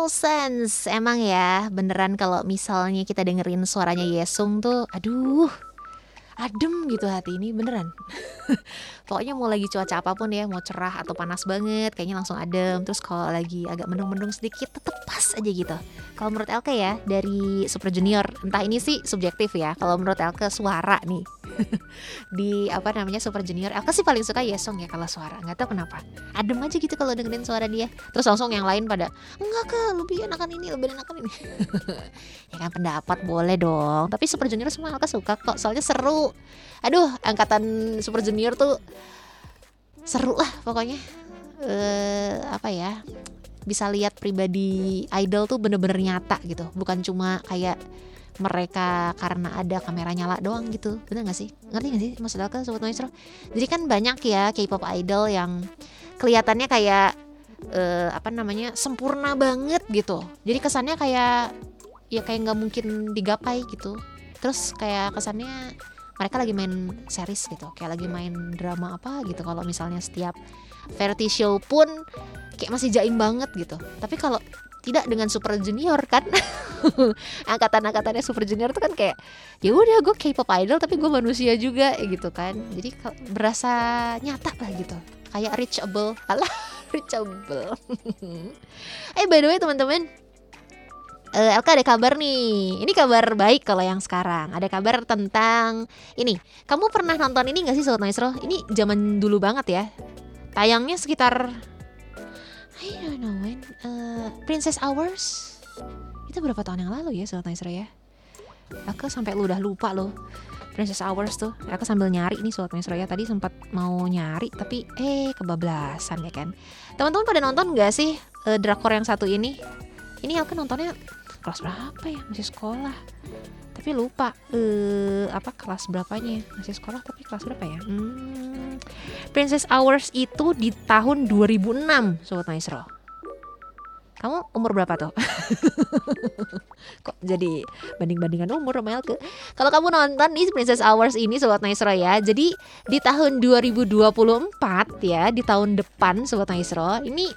Floral Sense. Emang ya beneran kalau misalnya kita dengerin suaranya Yesung tuh Aduh adem gitu hati ini beneran <laughs> pokoknya mau lagi cuaca apa pun ya mau cerah atau panas banget kayaknya langsung adem. Terus kalau lagi agak mendung-mendung sedikit tetep pas aja gitu. Kalau menurut Elke ya dari Super Junior entah ini sih subjektif ya kalau menurut Elke suara nih. <laughs> Di apa namanya Super Junior Elke sih paling suka Yesong ya kalau suara nggak tahu kenapa. Adem aja gitu kalau dengerin suara dia. Terus langsung yang lain pada enggak ke lebih enakan ini lebih enakan ini. <laughs> Ya kan pendapat boleh dong. Tapi Super Junior semua Elke suka kok soalnya seru aduh angkatan Super Junior tuh seru lah pokoknya. Eh apa ya bisa lihat pribadi idol tuh bener-bener nyata gitu. Bukan cuma kayak mereka karena ada kamera nyala doang gitu. Bener gak sih? Ngerti gak sih? Maksud aku sobat maestro? Jadi kan banyak ya K-pop idol yang kelihatannya kayak eh, apa namanya sempurna banget gitu. Jadi kesannya kayak ya kayak nggak mungkin digapai gitu. Terus kayak kesannya mereka lagi main series gitu kayak lagi main drama apa gitu. Kalau misalnya setiap variety show pun kayak masih jaim banget gitu. Tapi kalau tidak dengan super junior kan <laughs> angkatan-angkatannya super junior tuh kan kayak ya udah gue K-pop idol tapi gue manusia juga gitu kan. Jadi berasa nyata lah gitu. Kayak reachable <laughs> alah reachable. <laughs> Eh by the way teman-teman Eh, Elka ada kabar nih. Ini kabar baik kalau yang sekarang. Ada kabar tentang ini. Kamu pernah nonton ini gak sih Sobat Maestro? Ini zaman dulu banget ya. Tayangnya sekitar I don't know when. Eh, Princess Hours. Itu berapa tahun yang lalu ya Sobat Maestro ya? Elka sampai lu udah lupa loh. Princess Hours tuh. Elka sambil nyari nih Sobat Maestro ya. Tadi sempat mau nyari tapi eh kebablasan ya kan. Teman-teman pada nonton gak sih eh, drakor yang satu ini? Ini Elka nontonnya kelas berapa ya? Masih sekolah. Tapi lupa eh apa kelas berapanya? Masih sekolah tapi kelas berapa ya? Hmm, Princess Hours itu di tahun 2006 sobat maestro. Kamu umur berapa tuh? <laughs> Kok jadi banding-bandingan umur sama Elke kalau kamu nonton nih Princess Hours ini sobat maestro ya jadi di tahun 2024 ya di tahun depan sobat maestro ini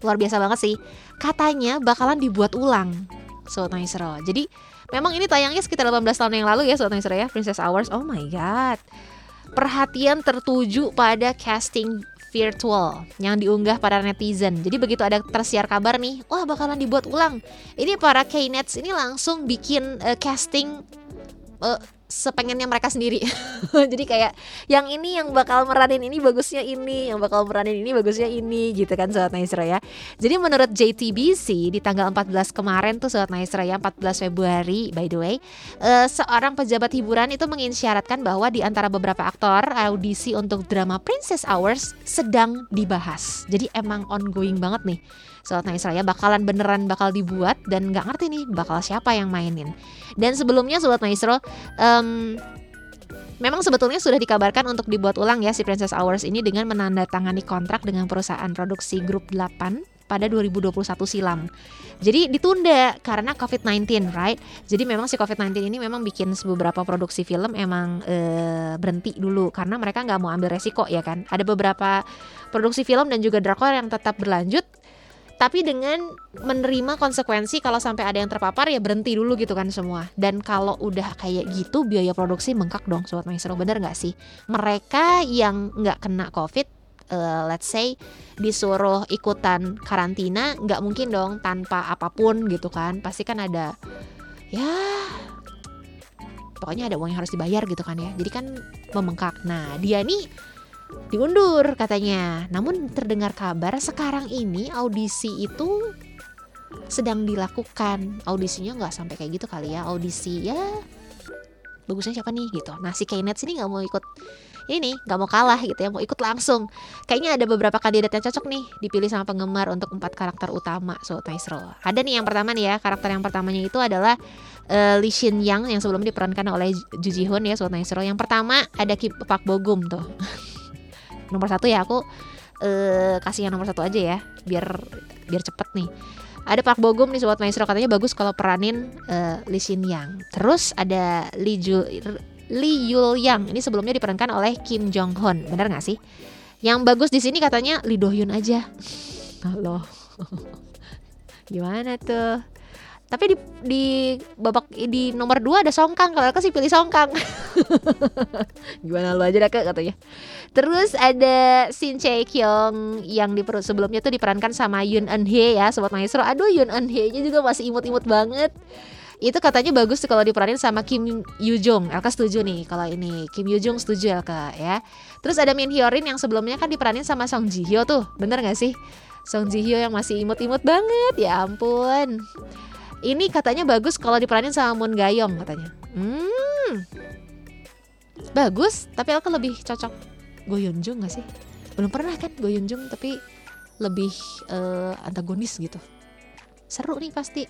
luar biasa banget sih katanya bakalan dibuat ulang Sobat Maestro. Jadi memang ini tayangnya sekitar 18 tahun yang lalu ya Sobat Maestro ya Princess Hours. Oh my god. Perhatian tertuju pada casting virtual yang diunggah para netizen. Jadi begitu ada tersiar kabar nih, wah bakalan dibuat ulang. Ini para Knets ini langsung bikin eh, casting eh, sepengennya mereka sendiri. <laughs> Jadi kayak yang ini yang bakal meranin ini bagusnya ini, yang bakal meranin ini bagusnya ini gitu kan Sobat Maestro ya. Jadi menurut JTBC di tanggal 14 kemarin tuh Sobat Maestro ya 14 Februari by the way, eh, seorang pejabat hiburan itu mengisyaratkan bahwa di antara beberapa aktor audisi untuk drama Princess Hours sedang dibahas. Jadi emang ongoing banget nih. Maestro ya bakalan beneran bakal dibuat dan nggak ngerti nih bakal siapa yang mainin. Dan sebelumnya Sobat Maestro em, Memang sebetulnya sudah dikabarkan untuk dibuat ulang ya si Princess Hours ini dengan menandatangani kontrak dengan perusahaan produksi Grup 8 pada 2021 silam. Jadi ditunda karena COVID-19, right? Jadi memang si COVID-19 ini memang bikin beberapa produksi film emang eh, berhenti dulu karena mereka nggak mau ambil resiko ya kan. Ada beberapa produksi film dan juga drakor yang tetap berlanjut tapi dengan menerima konsekuensi kalau sampai ada yang terpapar ya berhenti dulu gitu kan semua. Dan kalau udah kayak gitu biaya produksi bengkak dong sobat maestro. Bener nggak sih? Mereka yang nggak kena covid eh, let's say disuruh ikutan karantina nggak mungkin dong tanpa apa pun gitu kan. Pasti kan ada ya pokoknya ada uang yang harus dibayar gitu kan ya. Jadi kan membengkak nah dia nih diundur katanya. Namun terdengar kabar sekarang ini audisi itu sedang dilakukan. Audisinya nggak sampai kayak gitu kali ya. Audisi ya bagusnya siapa nih gitu. Nah si Knet sini nggak mau ikut ini nggak mau kalah gitu ya mau ikut langsung kayaknya ada beberapa kandidat yang cocok nih dipilih sama penggemar untuk empat karakter utama so Maestro ada nih yang pertama nih ya karakter yang pertamanya itu adalah eh, Lee Shin Yang yang sebelumnya diperankan oleh Ju Ji Hoon ya Sobat Maestro yang pertama ada Kim Pak Bogum tuh <laughs> nomor satu ya aku eh, kasih yang nomor satu aja ya biar biar cepet nih. Ada Park Bogum nih sobat maestro katanya bagus kalau peranin eh, Lee Shin Yang. Terus ada Lee Ju Lee Yul Yang. Ini sebelumnya diperankan oleh Kim Jong Hoon. Benar nggak sih? Yang bagus di sini katanya Lee Do Hyun aja. Halo. <laughs> Gimana tuh tapi di di babak di nomor dua ada Songkang kalau aku sih pilih Songkang <laughs> gimana lu aja dah Kak, katanya Terus ada Shin Chae Kyung yang di sebelumnya tuh diperankan sama Yoon Eun Hye ya, sobat maestro. Aduh Yoon Eun Hye-nya juga masih imut-imut banget. Itu katanya bagus tuh kalau diperanin sama Kim Yoo Jung. Elka setuju nih kalau ini. Kim Yoo Jung setuju Elka ya. Terus ada Min Hyorin yang sebelumnya kan diperanin sama Song Ji Hyo tuh. Bener gak sih? Song Ji Hyo yang masih imut-imut banget. Ya ampun. Ini katanya bagus kalau diperanin sama Moon Gayong katanya. Hmm. Bagus, tapi Elka lebih cocok Go Yeon Jung gak sih? Belum pernah kan Go Yeon Jung tapi lebih eh, antagonis gitu. Seru nih pasti.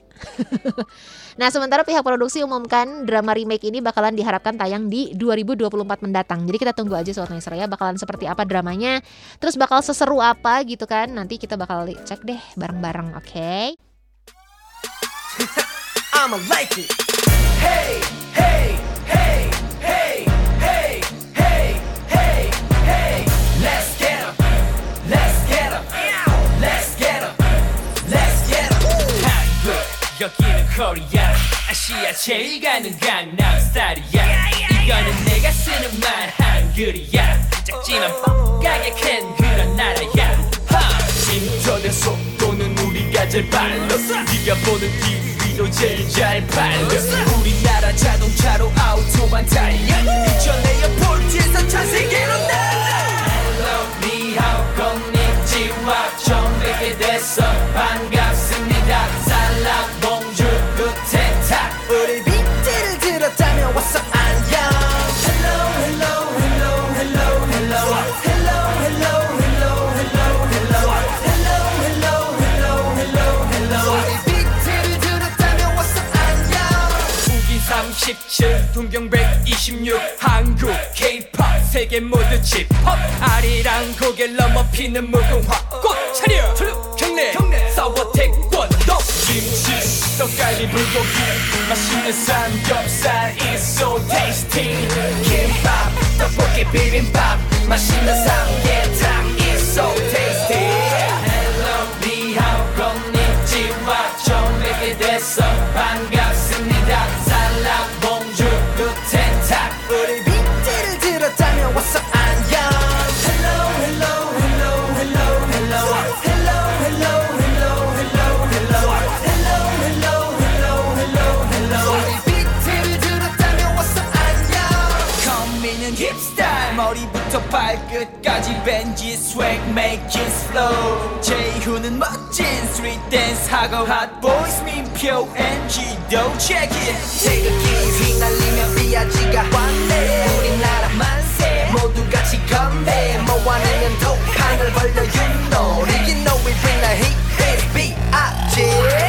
<laughs> nah, sementara pihak produksi umumkan drama remake ini bakalan diharapkan tayang di 2024 mendatang. Jadi kita tunggu aja Sobat Maestro ya bakalan seperti apa dramanya. Terus bakal seseru apa gitu kan. Nanti kita bakal cek deh bareng-bareng, oke? <laughs> I'ma like it. Hey, hey, hey, hey, hey, hey, hey, hey. Let's get em. Let's get em. Let's get em. Let's get em. 한국, 여기는 코리아. 아시아 제일 가능한 남스타일이야. 이거는 내가 쓰는 말 한글이야. 작지만 가격한 그런 나라야. 하, 심조대 속. 우리가 제일 빨라 네가 보는 TV도 제일 잘 팔려. 우리나라 자동차로 아우토만 달려. 이전에 에어포트에서 전 세계로 날아 Hello 니하오 konnichiwa 처음 뵙게 됐어 37 동경 126 한국 K-pop 세계 모두 힙합. 아리랑 고개를 넘어 피는 무궁화 꽃 차려. 경례. 싸워 태권도. 김치 떡갈비 불고기 맛있는 삼겹살 It's so tasty. 김밥 떡볶이 비빔밥 맛있는 삼 벤지 스웩 메이킹 슬로우 제이후는 멋진 스트리트 댄스 하고 핫보이스 민표 NG도 check it 태극기 휘날리며 비아지가 왔네 우리나라 만세 모두 같이 건배 모아내면 독한을 벌려 you know You know we bring the heat It's B.I.G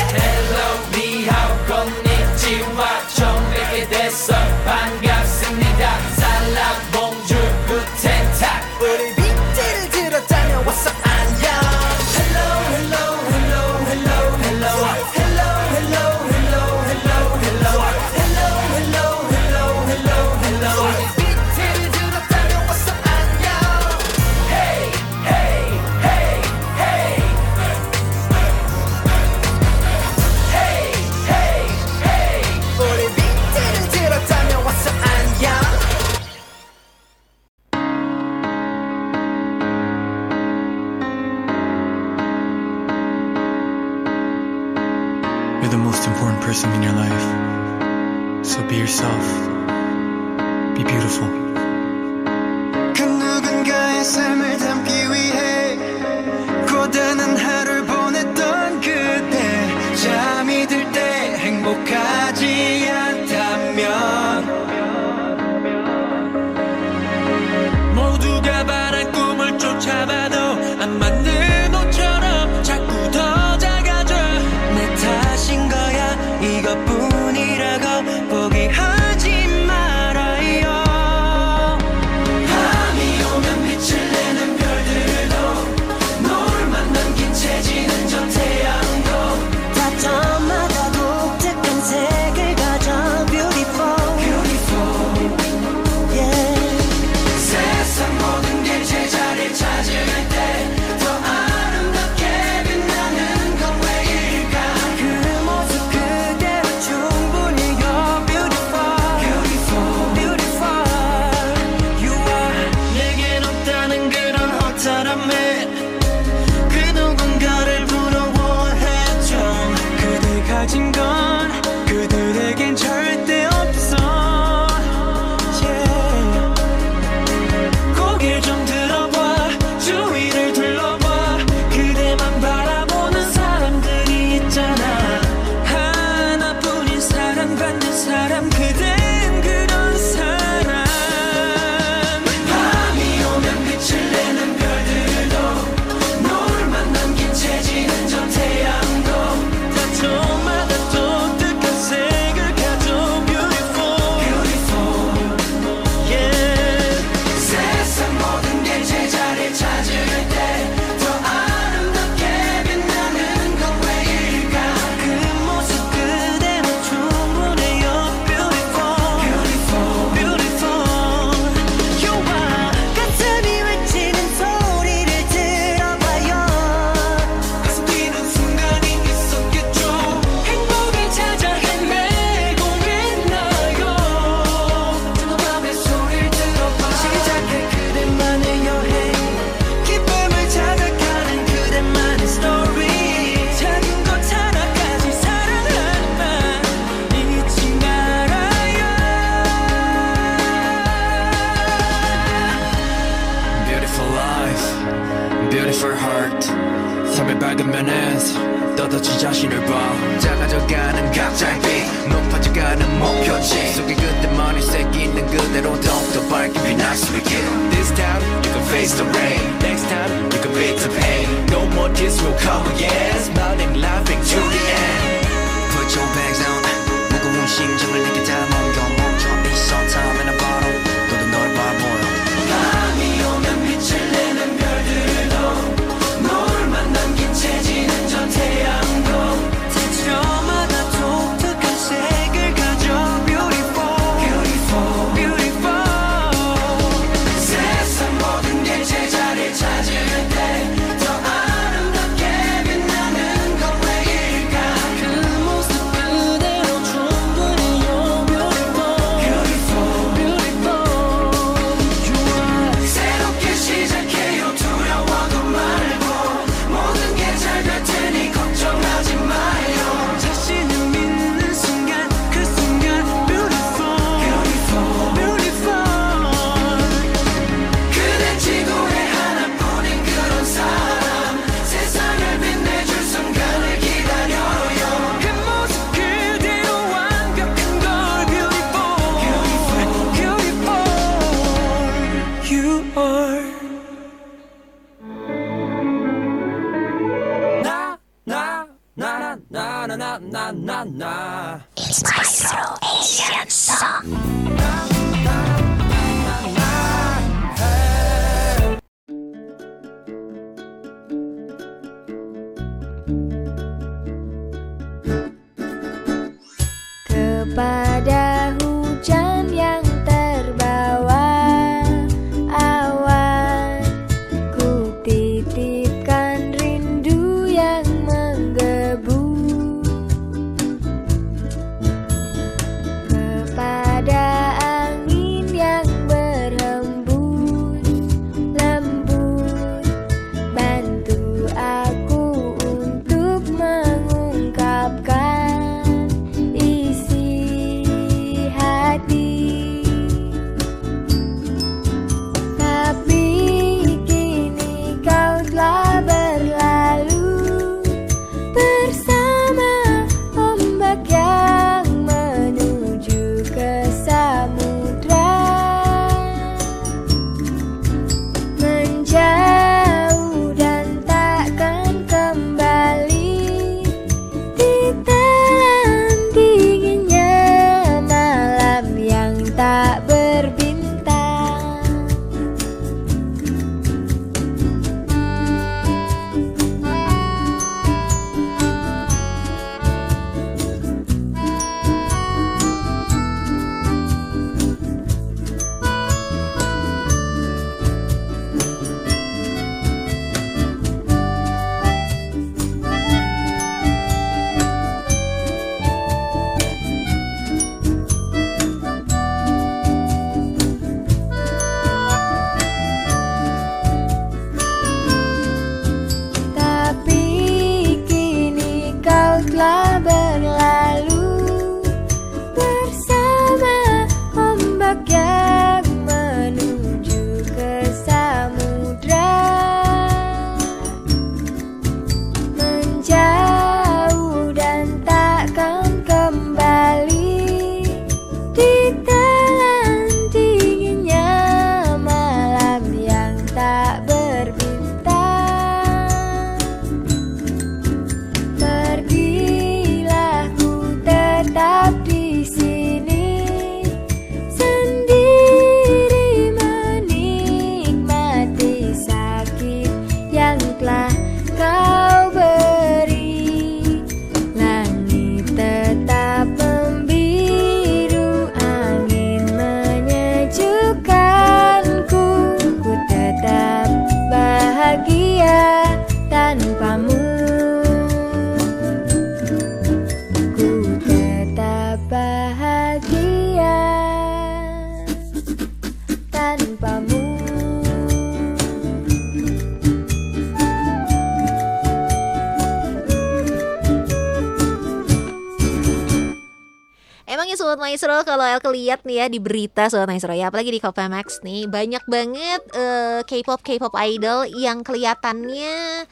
kalau Elke lihat nih ya di berita Sobat Maestro ya apalagi di Max nih banyak banget eh, K-pop K-pop idol yang kelihatannya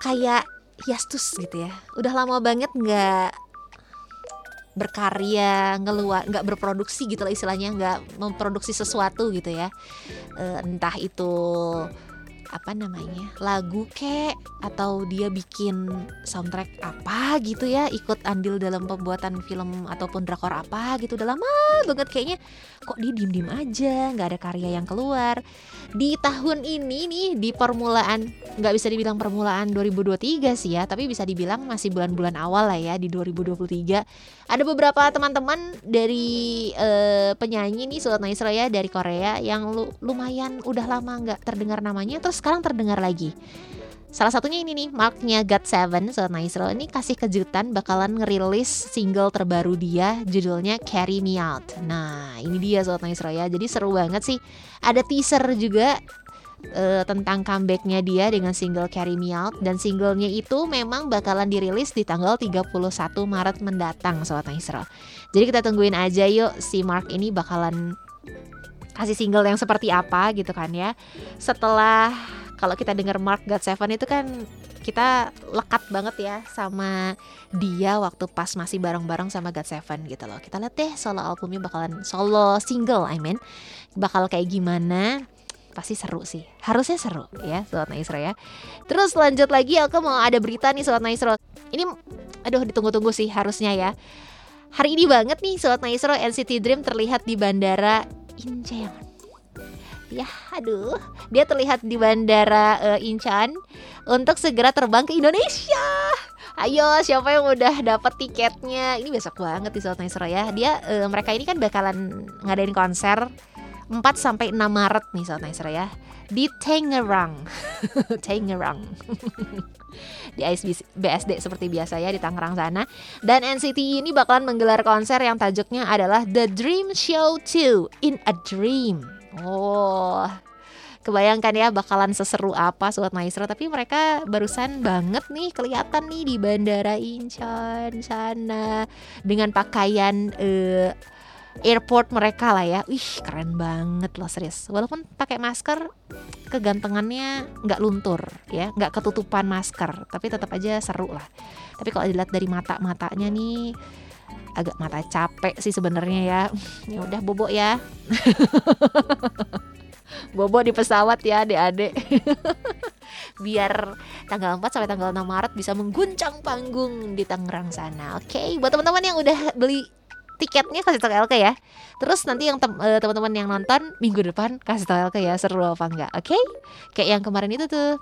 kayak hiatus gitu ya. Udah lama banget nggak berkarya, ngeluar, nggak berproduksi gitu lah istilahnya, nggak memproduksi sesuatu gitu ya. Eh, entah itu apa namanya lagu kek atau dia bikin soundtrack apa gitu ya ikut andil dalam pembuatan film ataupun drakor apa gitu udah lama banget kayaknya kok dia diem diem aja nggak ada karya yang keluar. Di tahun ini nih di permulaan nggak bisa dibilang permulaan 2023 sih ya tapi bisa dibilang masih bulan-bulan awal lah ya di 2023 ada beberapa teman-teman dari eh, penyanyi nih Sobat Naisra ya dari Korea yang lu- lumayan udah lama nggak terdengar namanya terus sekarang terdengar lagi Salah satunya ini nih, Marknya God7 Sobat Naisro ini kasih kejutan bakalan ngerilis single terbaru dia judulnya Carry Me Out. Nah, ini dia Sobat Naisro ya. Jadi seru banget sih. Ada teaser juga eh, tentang comebacknya dia dengan single Carry Me Out dan singlenya itu memang bakalan dirilis di tanggal 31 Maret mendatang Sobat Naisro. Jadi kita tungguin aja yuk si Mark ini bakalan kasih single yang seperti apa gitu kan ya. Setelah kalau kita dengar Mark God Seven itu kan kita lekat banget ya sama dia waktu pas masih bareng-bareng sama God Seven gitu loh. Kita lihat deh solo albumnya bakalan solo single I mean bakal kayak gimana. Pasti seru sih. Harusnya seru ya Sobat Naisro ya. Terus lanjut lagi aku mau ada berita nih Sobat Naisro ini aduh ditunggu-tunggu sih harusnya ya. Hari ini banget nih Sobat Naisro NCT Dream terlihat di bandara Incheon ya aduh. Dia terlihat di bandara eh, Incheon untuk segera terbang ke Indonesia. Ayo siapa yang udah dapat tiketnya? Ini besok banget di Sobat Naisro ya. Dia eh, mereka ini kan bakalan ngadain konser 4 sampai 6 Maret nih Sobat Naisro ya. Di Tangerang. <laughs> Tangerang. <laughs> Di ISBC BSD seperti biasa ya di Tangerang sana. Dan NCT ini bakalan menggelar konser yang tajuknya adalah The Dream Show 2 in a Dream. Oh, kebayangkan ya bakalan seseru apa Sobat Maestro Tapi mereka barusan banget nih kelihatan nih di Bandara Incheon sana Dengan pakaian eh, airport mereka lah ya. Wih keren banget loh serius. Walaupun pakai masker kegantengannya nggak luntur ya nggak ketutupan masker tapi tetap aja seru lah. Tapi kalau dilihat dari mata matanya nih agak mata capek sih sebenarnya ya. <laughs> Ya udah bobo ya. <laughs> Bobo di pesawat ya adik-adik. <laughs> Biar tanggal 4 sampai tanggal 6 Maret bisa mengguncang panggung di Tangerang sana oke? Buat teman-teman yang udah beli tiketnya kasih tau LK ya. Terus nanti yang eh, teman-teman yang nonton minggu depan kasih tau LK ya seru apa enggak Oke? Kayak yang kemarin itu tuh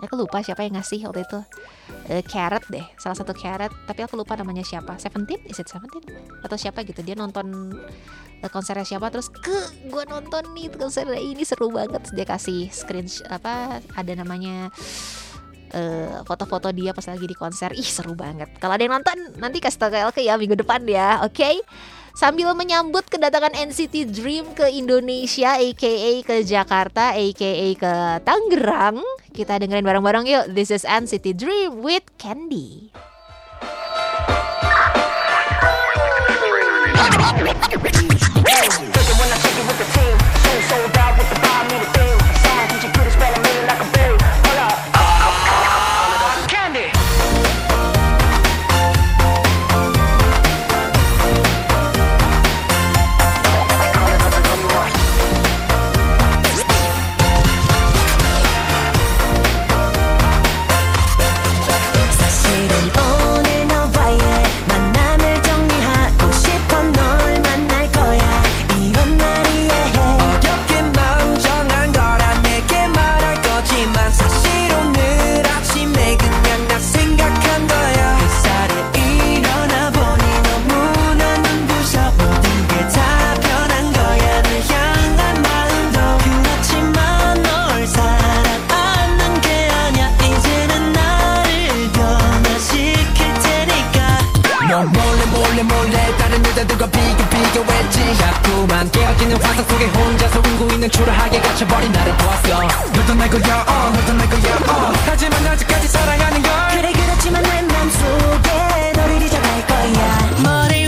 Aku lupa siapa yang ngasih waktu itu. Eh, Carrot deh Salah satu Carrot. Tapi aku lupa namanya siapa. Seventeen? Is it Seventeen? Atau siapa gitu. Dia nonton eh, konsernya siapa. Terus ke gue nonton nih konsernya ini. Seru banget. Dia kasih screen apa Ada namanya eh, foto-foto dia pas lagi di konser. Ih seru banget. Kalau ada yang nonton nanti kasih tau ke Elke ya minggu depan ya. Oke Sambil menyambut kedatangan NCT Dream ke Indonesia aka ke Jakarta aka ke Tangerang kita dengerin bareng-bareng yuk. This is NCT Dream with Candy <laughs> 비교했지 자꾸만 깨어지는 환상 속에 혼자서 울고 있는 초라하게 갇혀버린 나를 보았어. 너도 날 거야 어 너도 날 거야 어 하지만 아직까지 사랑하는 걸. 그래 그렇지만 내 맘속에 너를 잊어갈 거야. 머리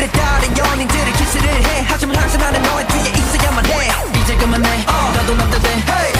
별의 다른 연인들이 키스를 해 하지만 항상 나는 너의 뒤에 있어야만 해 이제 그만해 어. 나도 남자돼 hey.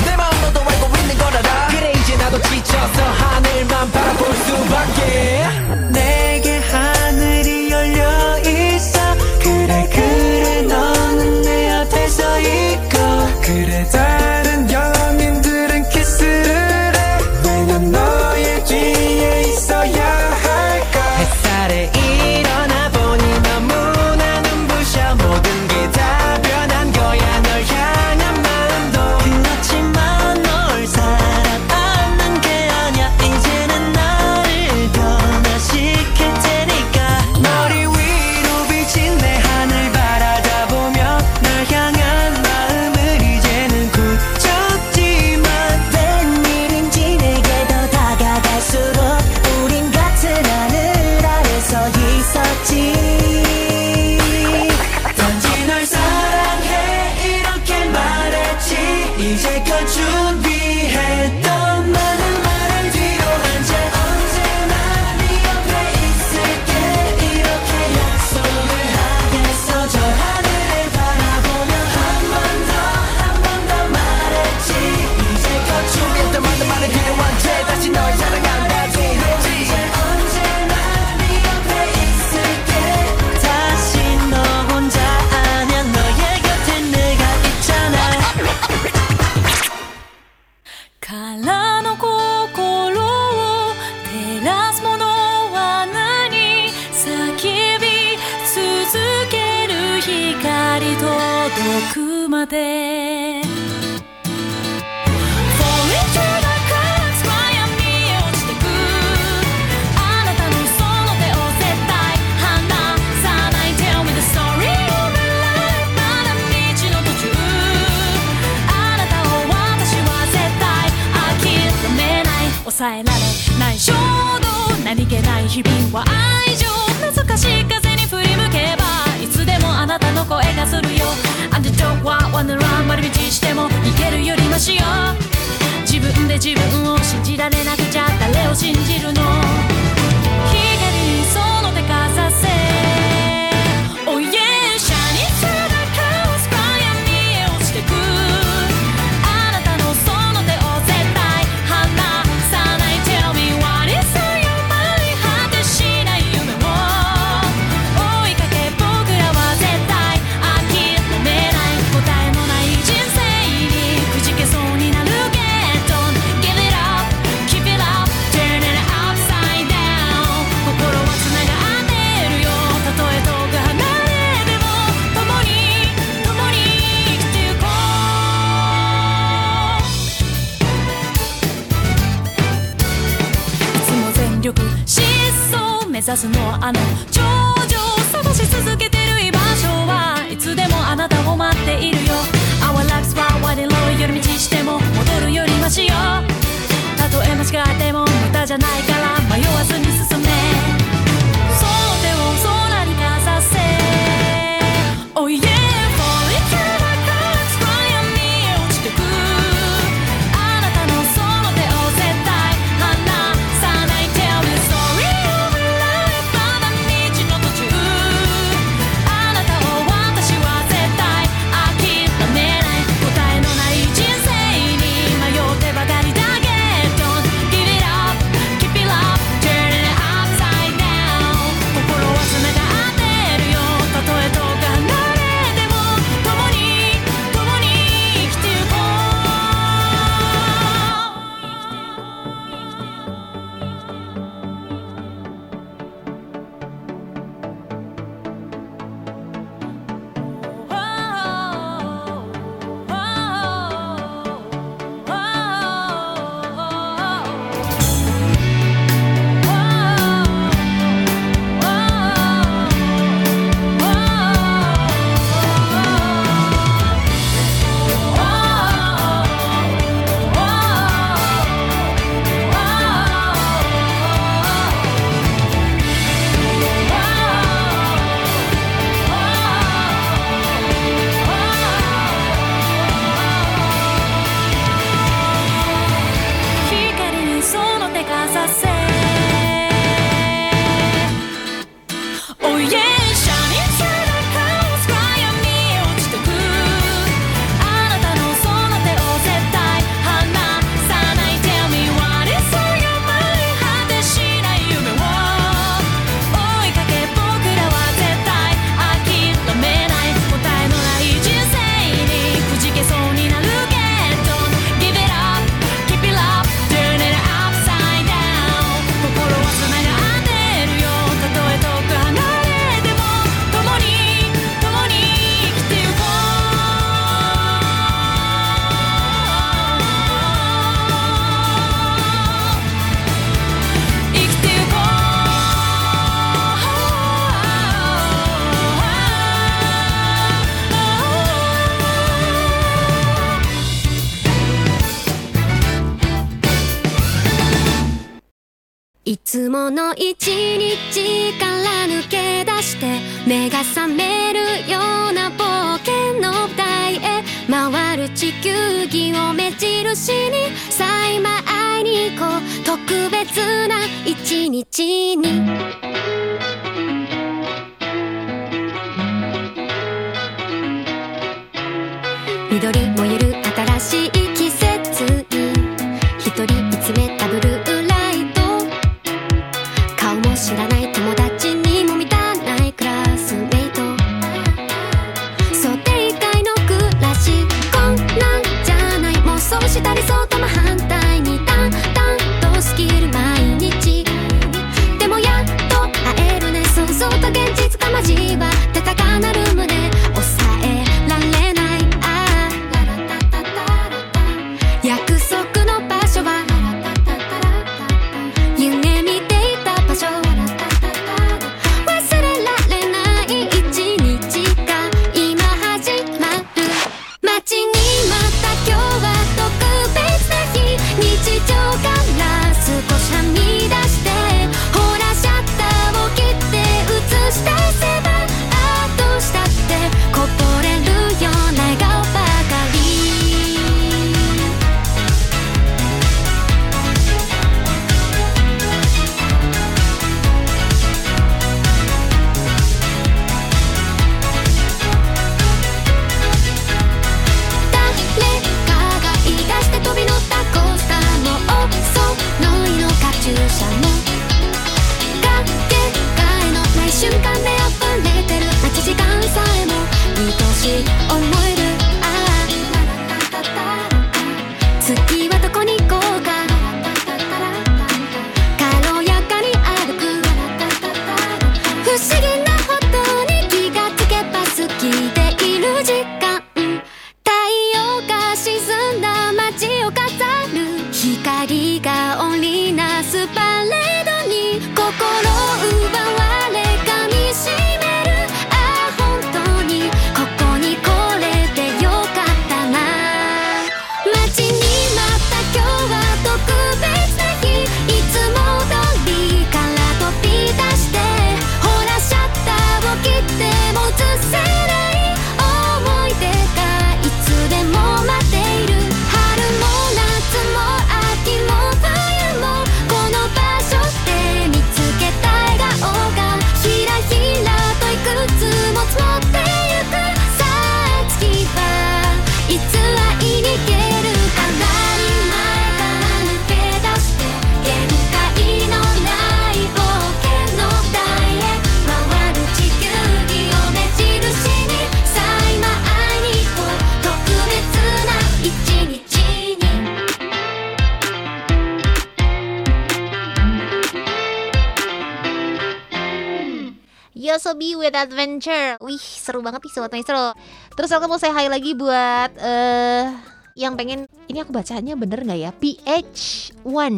Banget nih Sobat Maestro. Terus aku mau saya hai lagi buat eh yang pengen ini aku bacanya bener nggak ya? PH1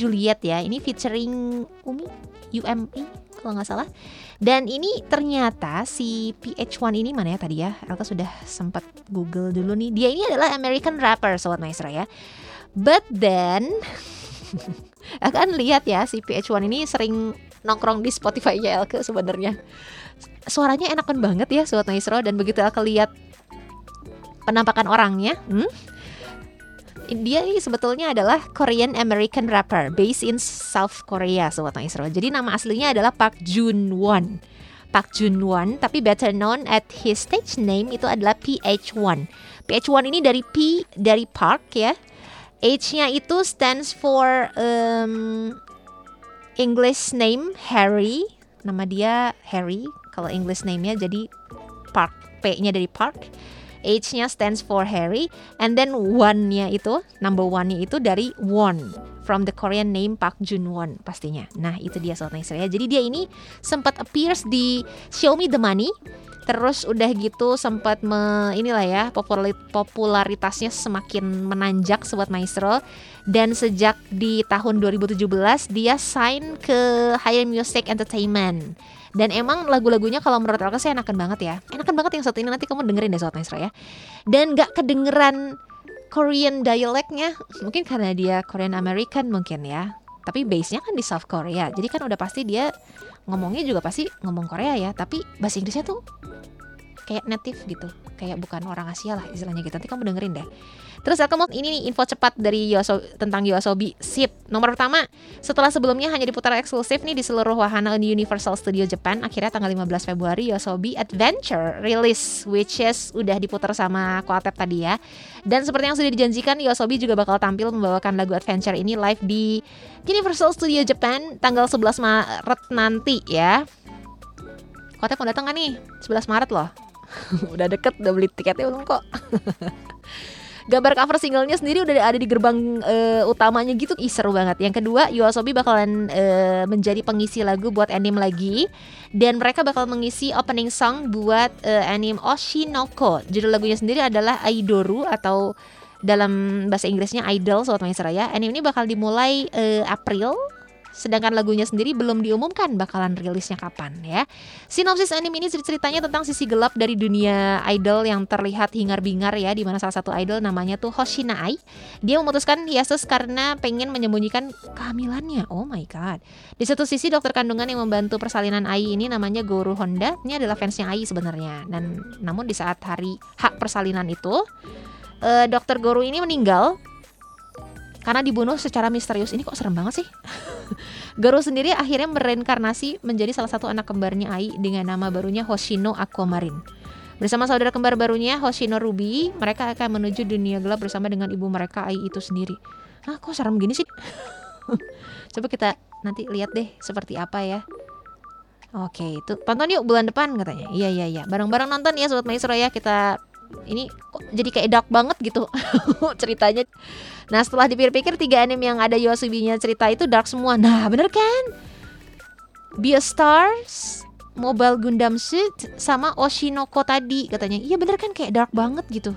Juliet ya. Ini featuring Umi UMI kalau nggak salah. Dan ini ternyata si PH1 ini mana ya tadi ya? Elka sudah sempat Google dulu nih. Dia ini adalah American rapper Sobat Maestro ya. But then <laughs> akan lihat ya si PH1 ini sering nongkrong di Spotify-nya Elke sebenarnya. Suaranya enakan banget ya Sobat Maestro dan begitu Elke lihat penampakan orangnya, hmm? Dia ini sebetulnya adalah Korean American rapper based in South Korea Sobat Maestro. Jadi nama aslinya adalah Park Jun Won. Park Jun Won, tapi better known at his stage name itu adalah PH1. PH1 ini dari P dari Park ya. H-nya itu stands for um, English name Harry. Nama dia Harry. Kalau English name-nya jadi Park. P-nya dari Park. H-nya stands for Harry. And then one-nya itu, number one-nya itu dari Won. From the Korean name Park Jun Won pastinya. Nah itu dia Sobat Maestro ya. Jadi dia ini sempat appears di Me The Money. Terus udah gitu sempat me, inilah ya populari- popularitasnya semakin menanjak sobat maestro dan sejak di tahun 2017 dia sign ke Higher Music Entertainment. Dan emang lagu-lagunya kalau menurut aku sih enakan banget ya. Enakan banget yang satu ini nanti kamu dengerin deh sobat maestro ya. Dan gak kedengeran Korean dialeknya mungkin karena dia Korean American mungkin ya. tapi base-nya kan di South Korea. Jadi kan udah pasti dia ngomongnya juga pasti ngomong Korea ya, tapi bahasa Inggrisnya tuh kayak native gitu kayak bukan orang Asia lah istilahnya gitu. Nanti kamu dengerin deh. Terus kamu ini nih info cepat dari Yoso, tentang Yoasobi. Sip. Nomor pertama setelah sebelumnya hanya diputar eksklusif nih di seluruh wahana Universal Studio Japan akhirnya tanggal 15 Februari Yoasobi Adventure rilis which is udah diputar sama Koatep tadi ya. Dan seperti yang sudah dijanjikan Yoasobi juga bakal tampil membawakan lagu Adventure ini live di Universal Studio Japan tanggal 11 Maret nanti ya. Koatep mau datang kan nih? 11 Maret loh udah deket udah beli tiketnya belum kok. <laughs> Gambar cover singlenya sendiri udah ada di gerbang eh, utamanya gitu. Ih, seru banget. Yang kedua Yoasobi bakalan eh, menjadi pengisi lagu buat anime lagi. Dan mereka bakal mengisi opening song buat eh, anime Oshinoko. Judul lagunya sendiri adalah Aidoru atau dalam bahasa Inggrisnya Idol Sobat Maestro ya anime ini bakal dimulai eh, April sedangkan lagunya sendiri belum diumumkan bakalan rilisnya kapan ya. Sinopsis anime ini ceritanya tentang sisi gelap dari dunia idol yang terlihat hingar-bingar ya di mana salah satu idol namanya tuh Hoshina Ai. Dia memutuskan hiatus karena pengen menyembunyikan kehamilannya. Oh my god. Di satu sisi dokter kandungan yang membantu persalinan Ai ini namanya Guru Honda. Ini adalah fansnya Ai sebenarnya. Dan namun di saat hari hak persalinan itu eh, dokter Guru ini meninggal karena dibunuh secara misterius. Ini kok serem banget sih? <laughs> Garo sendiri akhirnya mereinkarnasi menjadi salah satu anak kembarnya Ai dengan nama barunya Hoshino Aquamarine. Bersama saudara kembar barunya Hoshino Ruby mereka akan menuju dunia gelap bersama dengan ibu mereka Ai itu sendiri. Ah kok serem gini sih? <laughs> Coba kita nanti lihat deh seperti apa ya. Oke, itu. Tonton yuk bulan depan katanya. Iya iya iya, bareng-bareng nonton ya sobat Maestro ya. Kita ini kok jadi kayak dark banget gitu <laughs> ceritanya. Nah setelah dipikir-pikir tiga anime yang ada Yoasobi-nya cerita itu dark semua. Nah bener kan? Beastars, Mobile Gundam Suit, sama Oshinoko tadi katanya. Iya bener kan kayak dark banget gitu.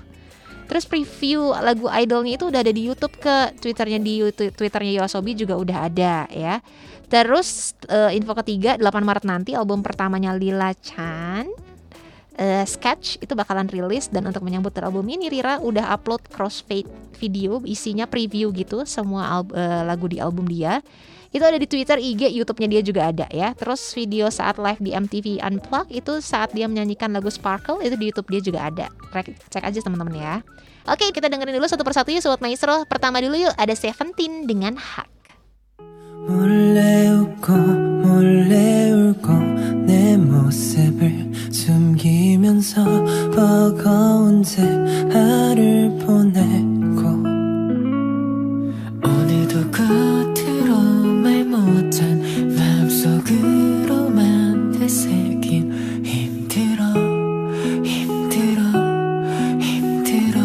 Terus preview lagu idolnya itu udah ada di YouTube ke Twitternya di YouTube, Twitternya Yoasobi juga udah ada ya. Terus eh, info ketiga 8 Maret nanti album pertamanya Lila Chan eh, Sketch itu bakalan rilis dan untuk menyambut album ini Rira udah upload crossfade video isinya preview gitu semua eh, lagu di album dia. Itu ada di Twitter, IG, YouTube-nya dia juga ada ya. Terus video saat live di MTV Unplugged itu saat dia menyanyikan lagu Sparkle itu di YouTube dia juga ada. Cek, cek aja teman-teman ya. Oke, kita dengerin dulu satu persatu yuk Sobat Maestro. Pertama dulu yuk ada Seventeen dengan Hak. 몰래 웃고 몰래 울고 내 모습을 숨기면서 버거운 대하를 보내고. 오늘도 겉으로 말 못한 마음속으로만 되새긴 힘들어 힘들어 힘들어.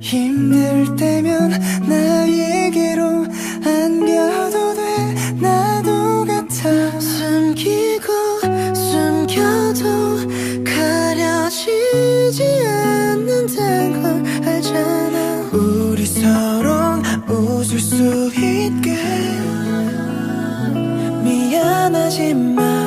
힘들 때면 미안하지 마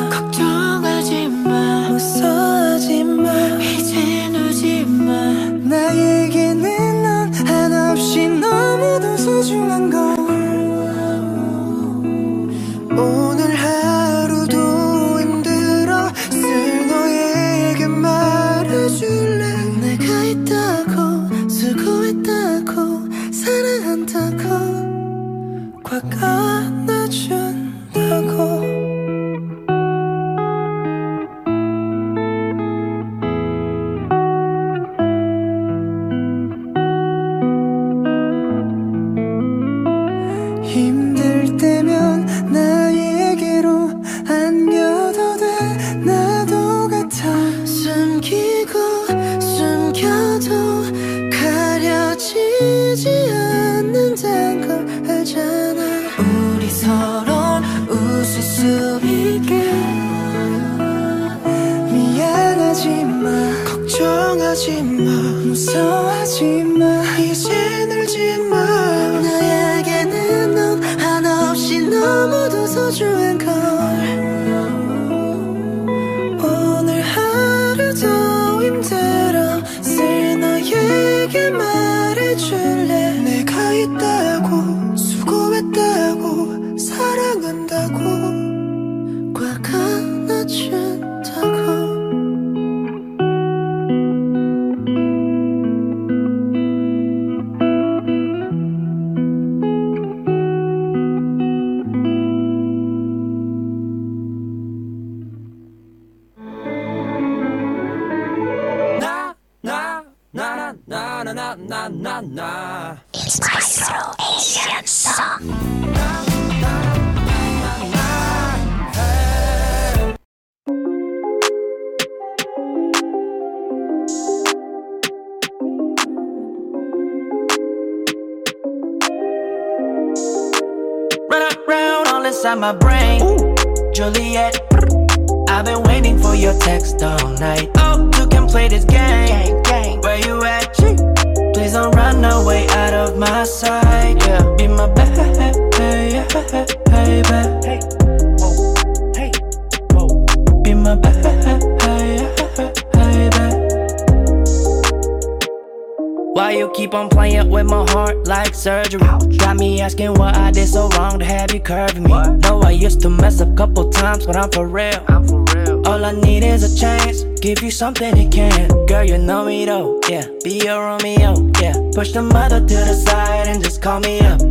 couple times, but I'm for real. All I need is a chance, give you something you can. Girl, you know me though, yeah. Be your Romeo, yeah. Push the mother to the side and just call me up.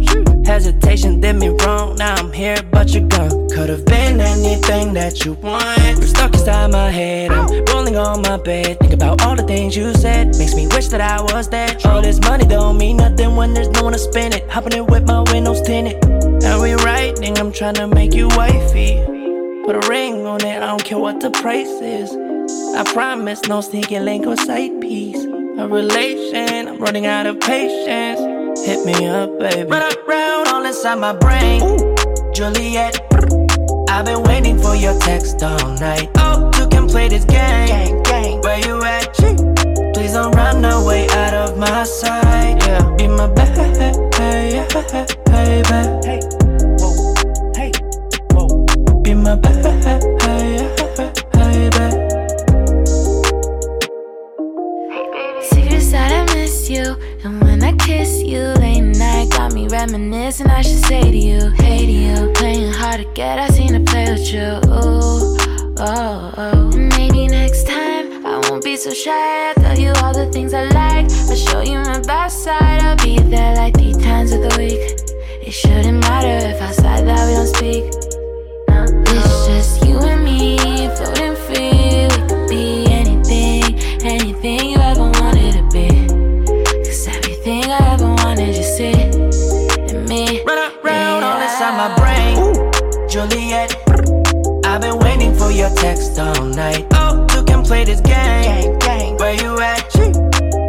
Hesitation did me wrong, now I'm here, but you're gone. Could've been anything that you want. You're stuck inside my head, I'm rolling on my bed. Think about all the things you said, makes me wish that I was there. All this money don't mean nothing when there's no one to spend it. Hopping it with my windows tinted. Now we riding, I'm trying to make you wifey. I promise, no sneaking link or side piece. A relation, I'm running out of patience. Hit me up, baby. Run around all inside my brain. Juliet, I've been waiting for your text all night. Oh, you can play this game. Where you at? Please don't run away out of my sight. I've been waiting for your text all night. Oh, you can play this game. Where you at?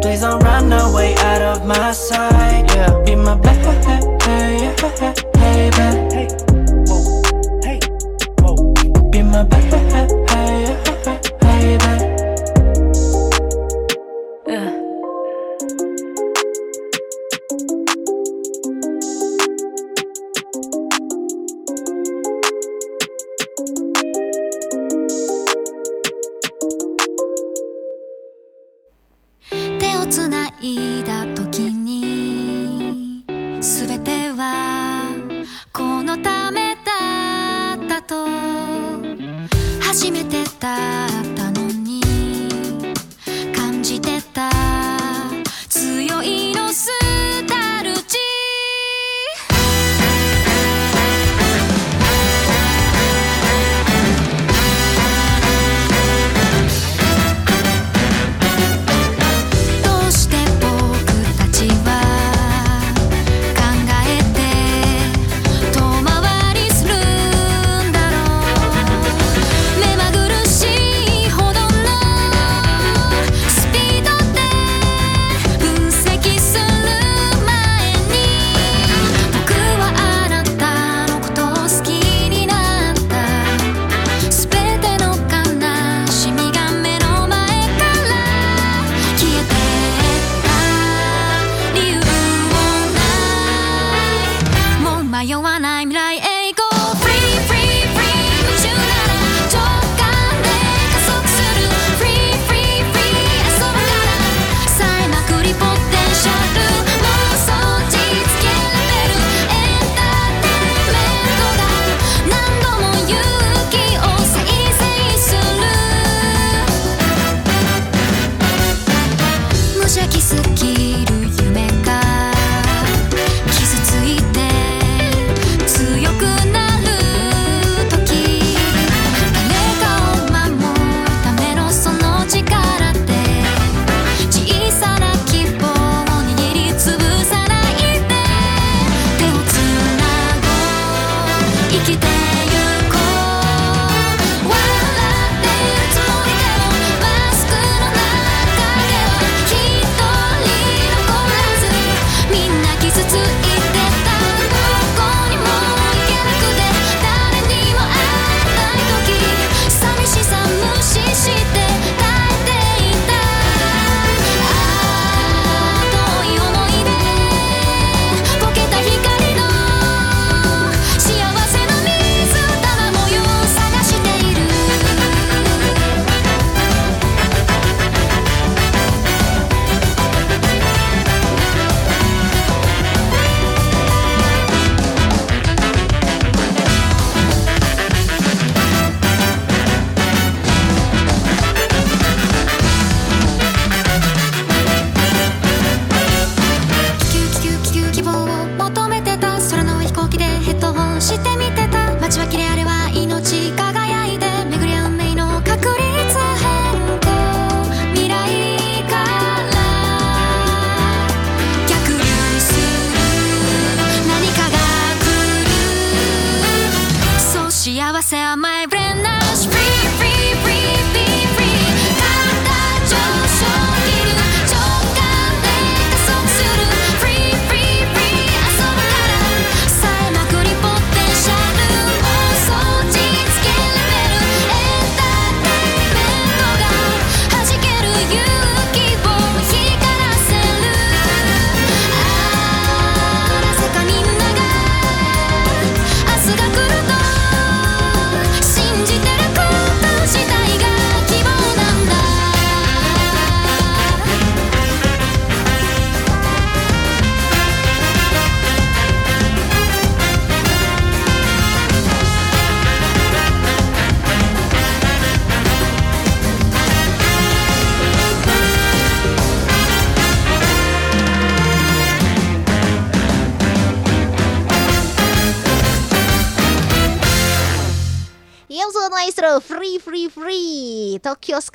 Please don't run away out of my sight. Yeah, be my baby,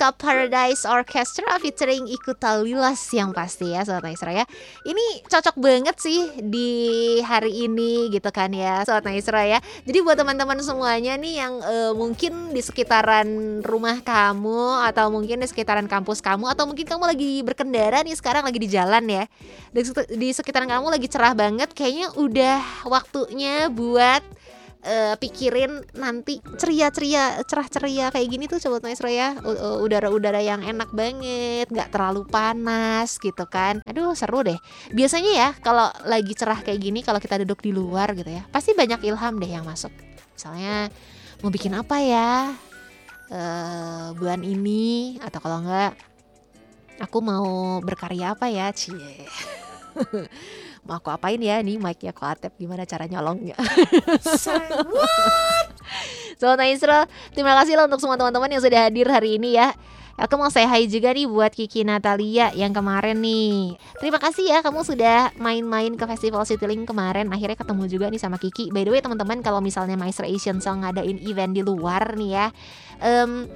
Ska Paradise Orchestra featuring Ikuta Lilas yang pasti ya Sobat Maestro ya. Ini cocok banget sih di hari ini gitu kan ya Sobat Maestro ya. Jadi buat teman-teman semuanya nih yang eh, mungkin di sekitaran rumah kamu Atau mungkin di sekitaran kampus kamu Atau mungkin kamu lagi berkendara nih sekarang lagi di jalan ya Di, di sekitaran kamu lagi cerah banget Kayaknya udah waktunya buat eh, pikirin nanti ceria-ceria, cerah ceria kayak gini tuh sobat maestro ya. Udara-udara yang enak banget, nggak terlalu panas gitu kan. Aduh seru deh. Biasanya ya kalau lagi cerah kayak gini, kalau kita duduk di luar gitu ya, pasti banyak ilham deh yang masuk. Misalnya mau bikin apa ya eh bulan ini atau kalau enggak aku mau berkarya apa ya cie <laughs> mau aku apain ya nih mic-nya koatep gimana cara nyolongnya Sobat Maestro, terima kasih loh untuk semua teman-teman yang sudah hadir hari ini ya. Aku mau say hi juga nih buat Kiki Natalia yang kemarin nih. Terima kasih ya kamu sudah main-main ke Festival Citylink kemarin. Akhirnya ketemu juga nih sama Kiki. By the way teman-teman kalau misalnya Maestro Asian Song ngadain event di luar nih ya. em,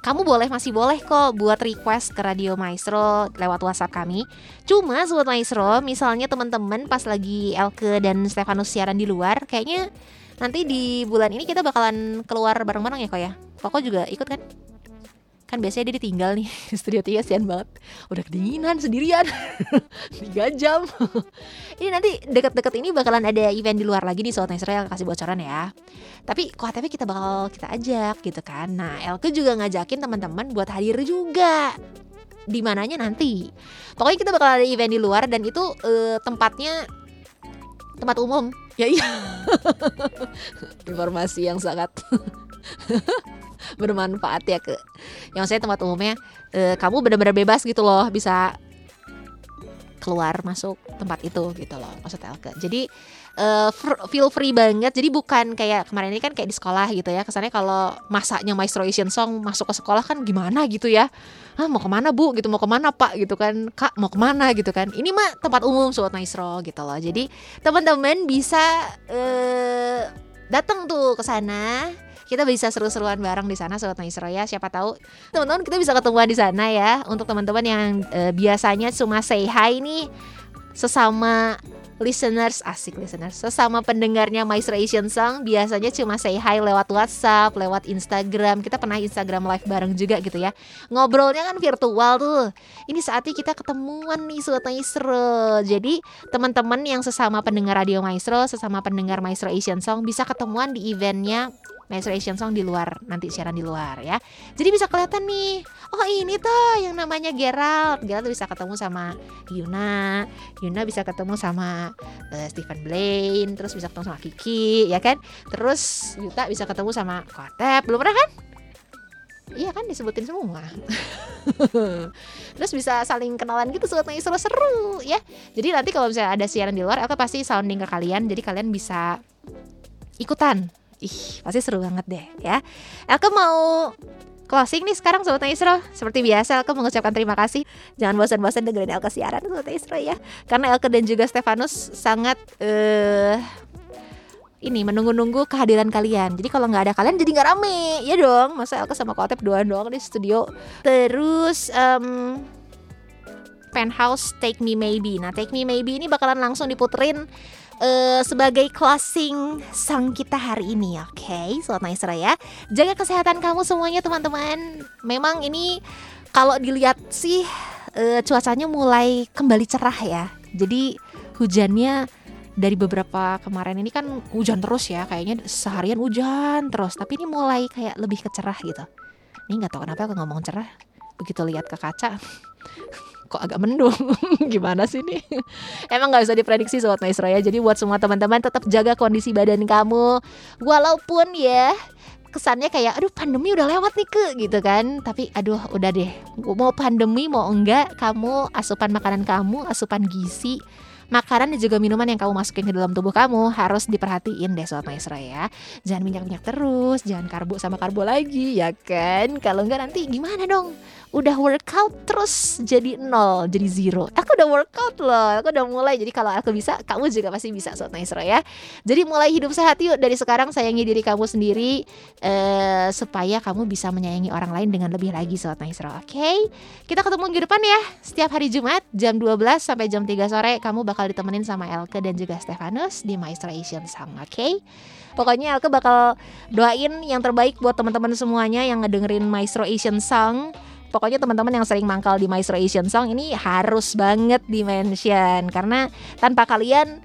kamu boleh masih boleh kok buat request ke Radio Maestro lewat WhatsApp kami. Cuma sobat Maestro, misalnya teman-teman pas lagi Elke dan Stefanus siaran di luar, kayaknya nanti di bulan ini kita bakalan keluar bareng-bareng ya kok ya. Koko juga ikut kan? Kan biasanya dia ditinggal nih di <laughs> studio 3 sian banget Udah kedinginan sendirian <laughs> 3 jam <laughs> Ini nanti deket-deket ini bakalan ada event di luar lagi nih Sobat Israel kasih bocoran ya Tapi KTP kita bakal kita ajak gitu kan. Nah Elke juga ngajakin teman-teman buat hadir juga. Di mananya nanti. Pokoknya kita bakal ada event di luar dan itu eh, tempatnya tempat umum. Ya iya. <laughs> Informasi yang sangat <laughs> bermanfaat ya ke yang saya tempat umumnya eh, kamu benar-benar bebas gitu loh bisa keluar masuk tempat itu gitu loh maksud Elke. Jadi fr- feel free banget. Jadi bukan kayak kemarin ini kan kayak di sekolah gitu ya. Kesannya kalau masaknya Maestro Asian Song masuk ke sekolah kan gimana gitu ya? Ah mau ke mana bu? Gitu mau ke mana pak? Gitu kan. Kak mau ke mana? Gitu kan. Ini mah tempat umum sobat Maestro gitu loh. Jadi teman-teman bisa eh, datang tuh ke sana. Kita bisa seru-seruan bareng di sana sobat Maestro ya. Siapa tahu teman-teman kita bisa ketemuan di sana ya. Untuk teman-teman yang eh, biasanya cuma say hi nih sesama listeners asik listeners sesama pendengarnya Maestro Asian Song biasanya cuma say hi lewat WhatsApp lewat Instagram. Kita pernah Instagram live bareng juga gitu ya. Ngobrolnya kan virtual tuh. Ini saatnya kita ketemuan nih sobat Maestro. Jadi teman-teman yang sesama pendengar radio Maestro sesama pendengar Maestro Asian Song bisa ketemuan di eventnya Maestro Asian Song di luar nanti siaran di luar ya. Jadi bisa kelihatan nih oh ini tuh yang namanya Gerald. Gerald bisa ketemu sama Yuna. Yuna bisa ketemu sama eh, Stephen Blaine terus bisa ketemu sama Kiki ya kan? Terus Yuta bisa ketemu sama Kotep belum pernah kan? Iya kan disebutin semua. <laughs> Terus bisa saling kenalan gitu Sobat Maestro seru ya. Jadi nanti kalau misalnya ada siaran di luar Aku pasti sounding ke kalian Jadi kalian bisa ikutan Ih pasti seru banget deh ya Elke mau closing nih sekarang Sobat Maestro Seperti biasa Elke mengucapkan terima kasih Jangan bosan-bosan dengerin Elke siaran Sobat Maestro ya Karena Elke dan juga Stefanus sangat eh ini menunggu-nunggu kehadiran kalian. Jadi kalau nggak ada kalian jadi nggak rame, ya dong. Masa Elke sama Kotep doang doang di studio. Terus em, Penthouse Take Me Maybe. Nah Take Me Maybe ini bakalan langsung diputerin eh, sebagai closing sang kita hari ini, oke? Sobat Maestro ya. Jaga kesehatan kamu semuanya teman-teman. Memang ini kalau dilihat sih eh, cuacanya mulai kembali cerah ya. Jadi hujannya dari beberapa kemarin ini kan hujan terus ya kayaknya seharian hujan terus tapi ini mulai kayak lebih ke cerah gitu ini nggak tahu kenapa aku ngomong cerah begitu lihat ke kaca <laughs> kok agak mendung <laughs> gimana sih nih emang nggak bisa diprediksi sobat maestro ya jadi buat semua teman-teman tetap jaga kondisi badan kamu walaupun ya kesannya kayak aduh pandemi udah lewat nih ke gitu kan tapi aduh udah deh mau pandemi mau enggak kamu asupan makanan kamu asupan gizi makanan dan juga minuman yang kamu masukin ke dalam tubuh kamu harus diperhatiin deh sobat maestro ya. Jangan minyak-minyak terus, jangan karbo sama karbo lagi ya kan. Kalau enggak nanti gimana dong? Udah workout terus jadi nol, jadi zero. Aku udah workout loh, aku udah mulai. Jadi kalau aku bisa, kamu juga pasti bisa sobat maestro ya. Jadi mulai hidup sehat yuk dari sekarang sayangi diri kamu sendiri eh, supaya kamu bisa menyayangi orang lain dengan lebih lagi sobat maestro. Oke? Kita ketemu minggu depan ya. Setiap hari Jumat jam 12 sampai jam 3 sore kamu bakal ditemenin sama Elke dan juga Stefanus di Maestro Asian Song, oke? Pokoknya Elke bakal doain yang terbaik buat teman-teman semuanya yang ngedengerin Maestro Asian Song. Pokoknya teman-teman yang sering mangkal di Maestro Asian Song ini harus banget di mention karena tanpa kalian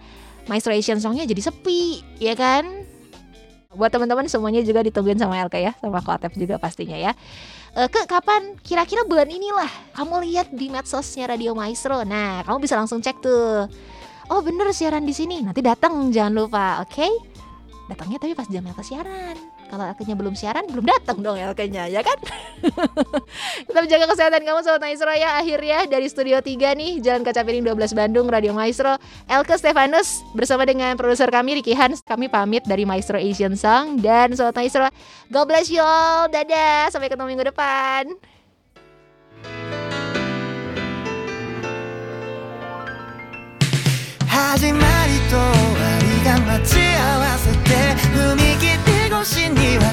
Maestro Asian Songnya jadi sepi, ya kan? Buat teman-teman semuanya juga ditungguin sama Elke ya, sama Koatep juga pastinya ya. Eh, ke kapan? Kira-kira bulan inilah. Kamu lihat di medsosnya Radio Maestro. Nah, kamu bisa langsung cek tuh. Oh bener siaran di sini. Nanti datang jangan lupa, oke? Datangnya tapi pas jam Elke siaran Kalau Elkenya belum siaran, belum datang dong Elkenya, ya kan? <laughs> Tetap jaga kesehatan kamu Sobat Maestro ya Akhirnya dari Studio 3 nih Jalan Kaca Piring 12 Bandung Radio Maestro Elke Stefanus bersama dengan produser kami Ricky Hans Kami pamit dari Maestro Asian Song Dan Sobat Maestro God bless you all Dadah Sampai ketemu minggu depan 始まりと終わりが待ち合わせて踏切 越しには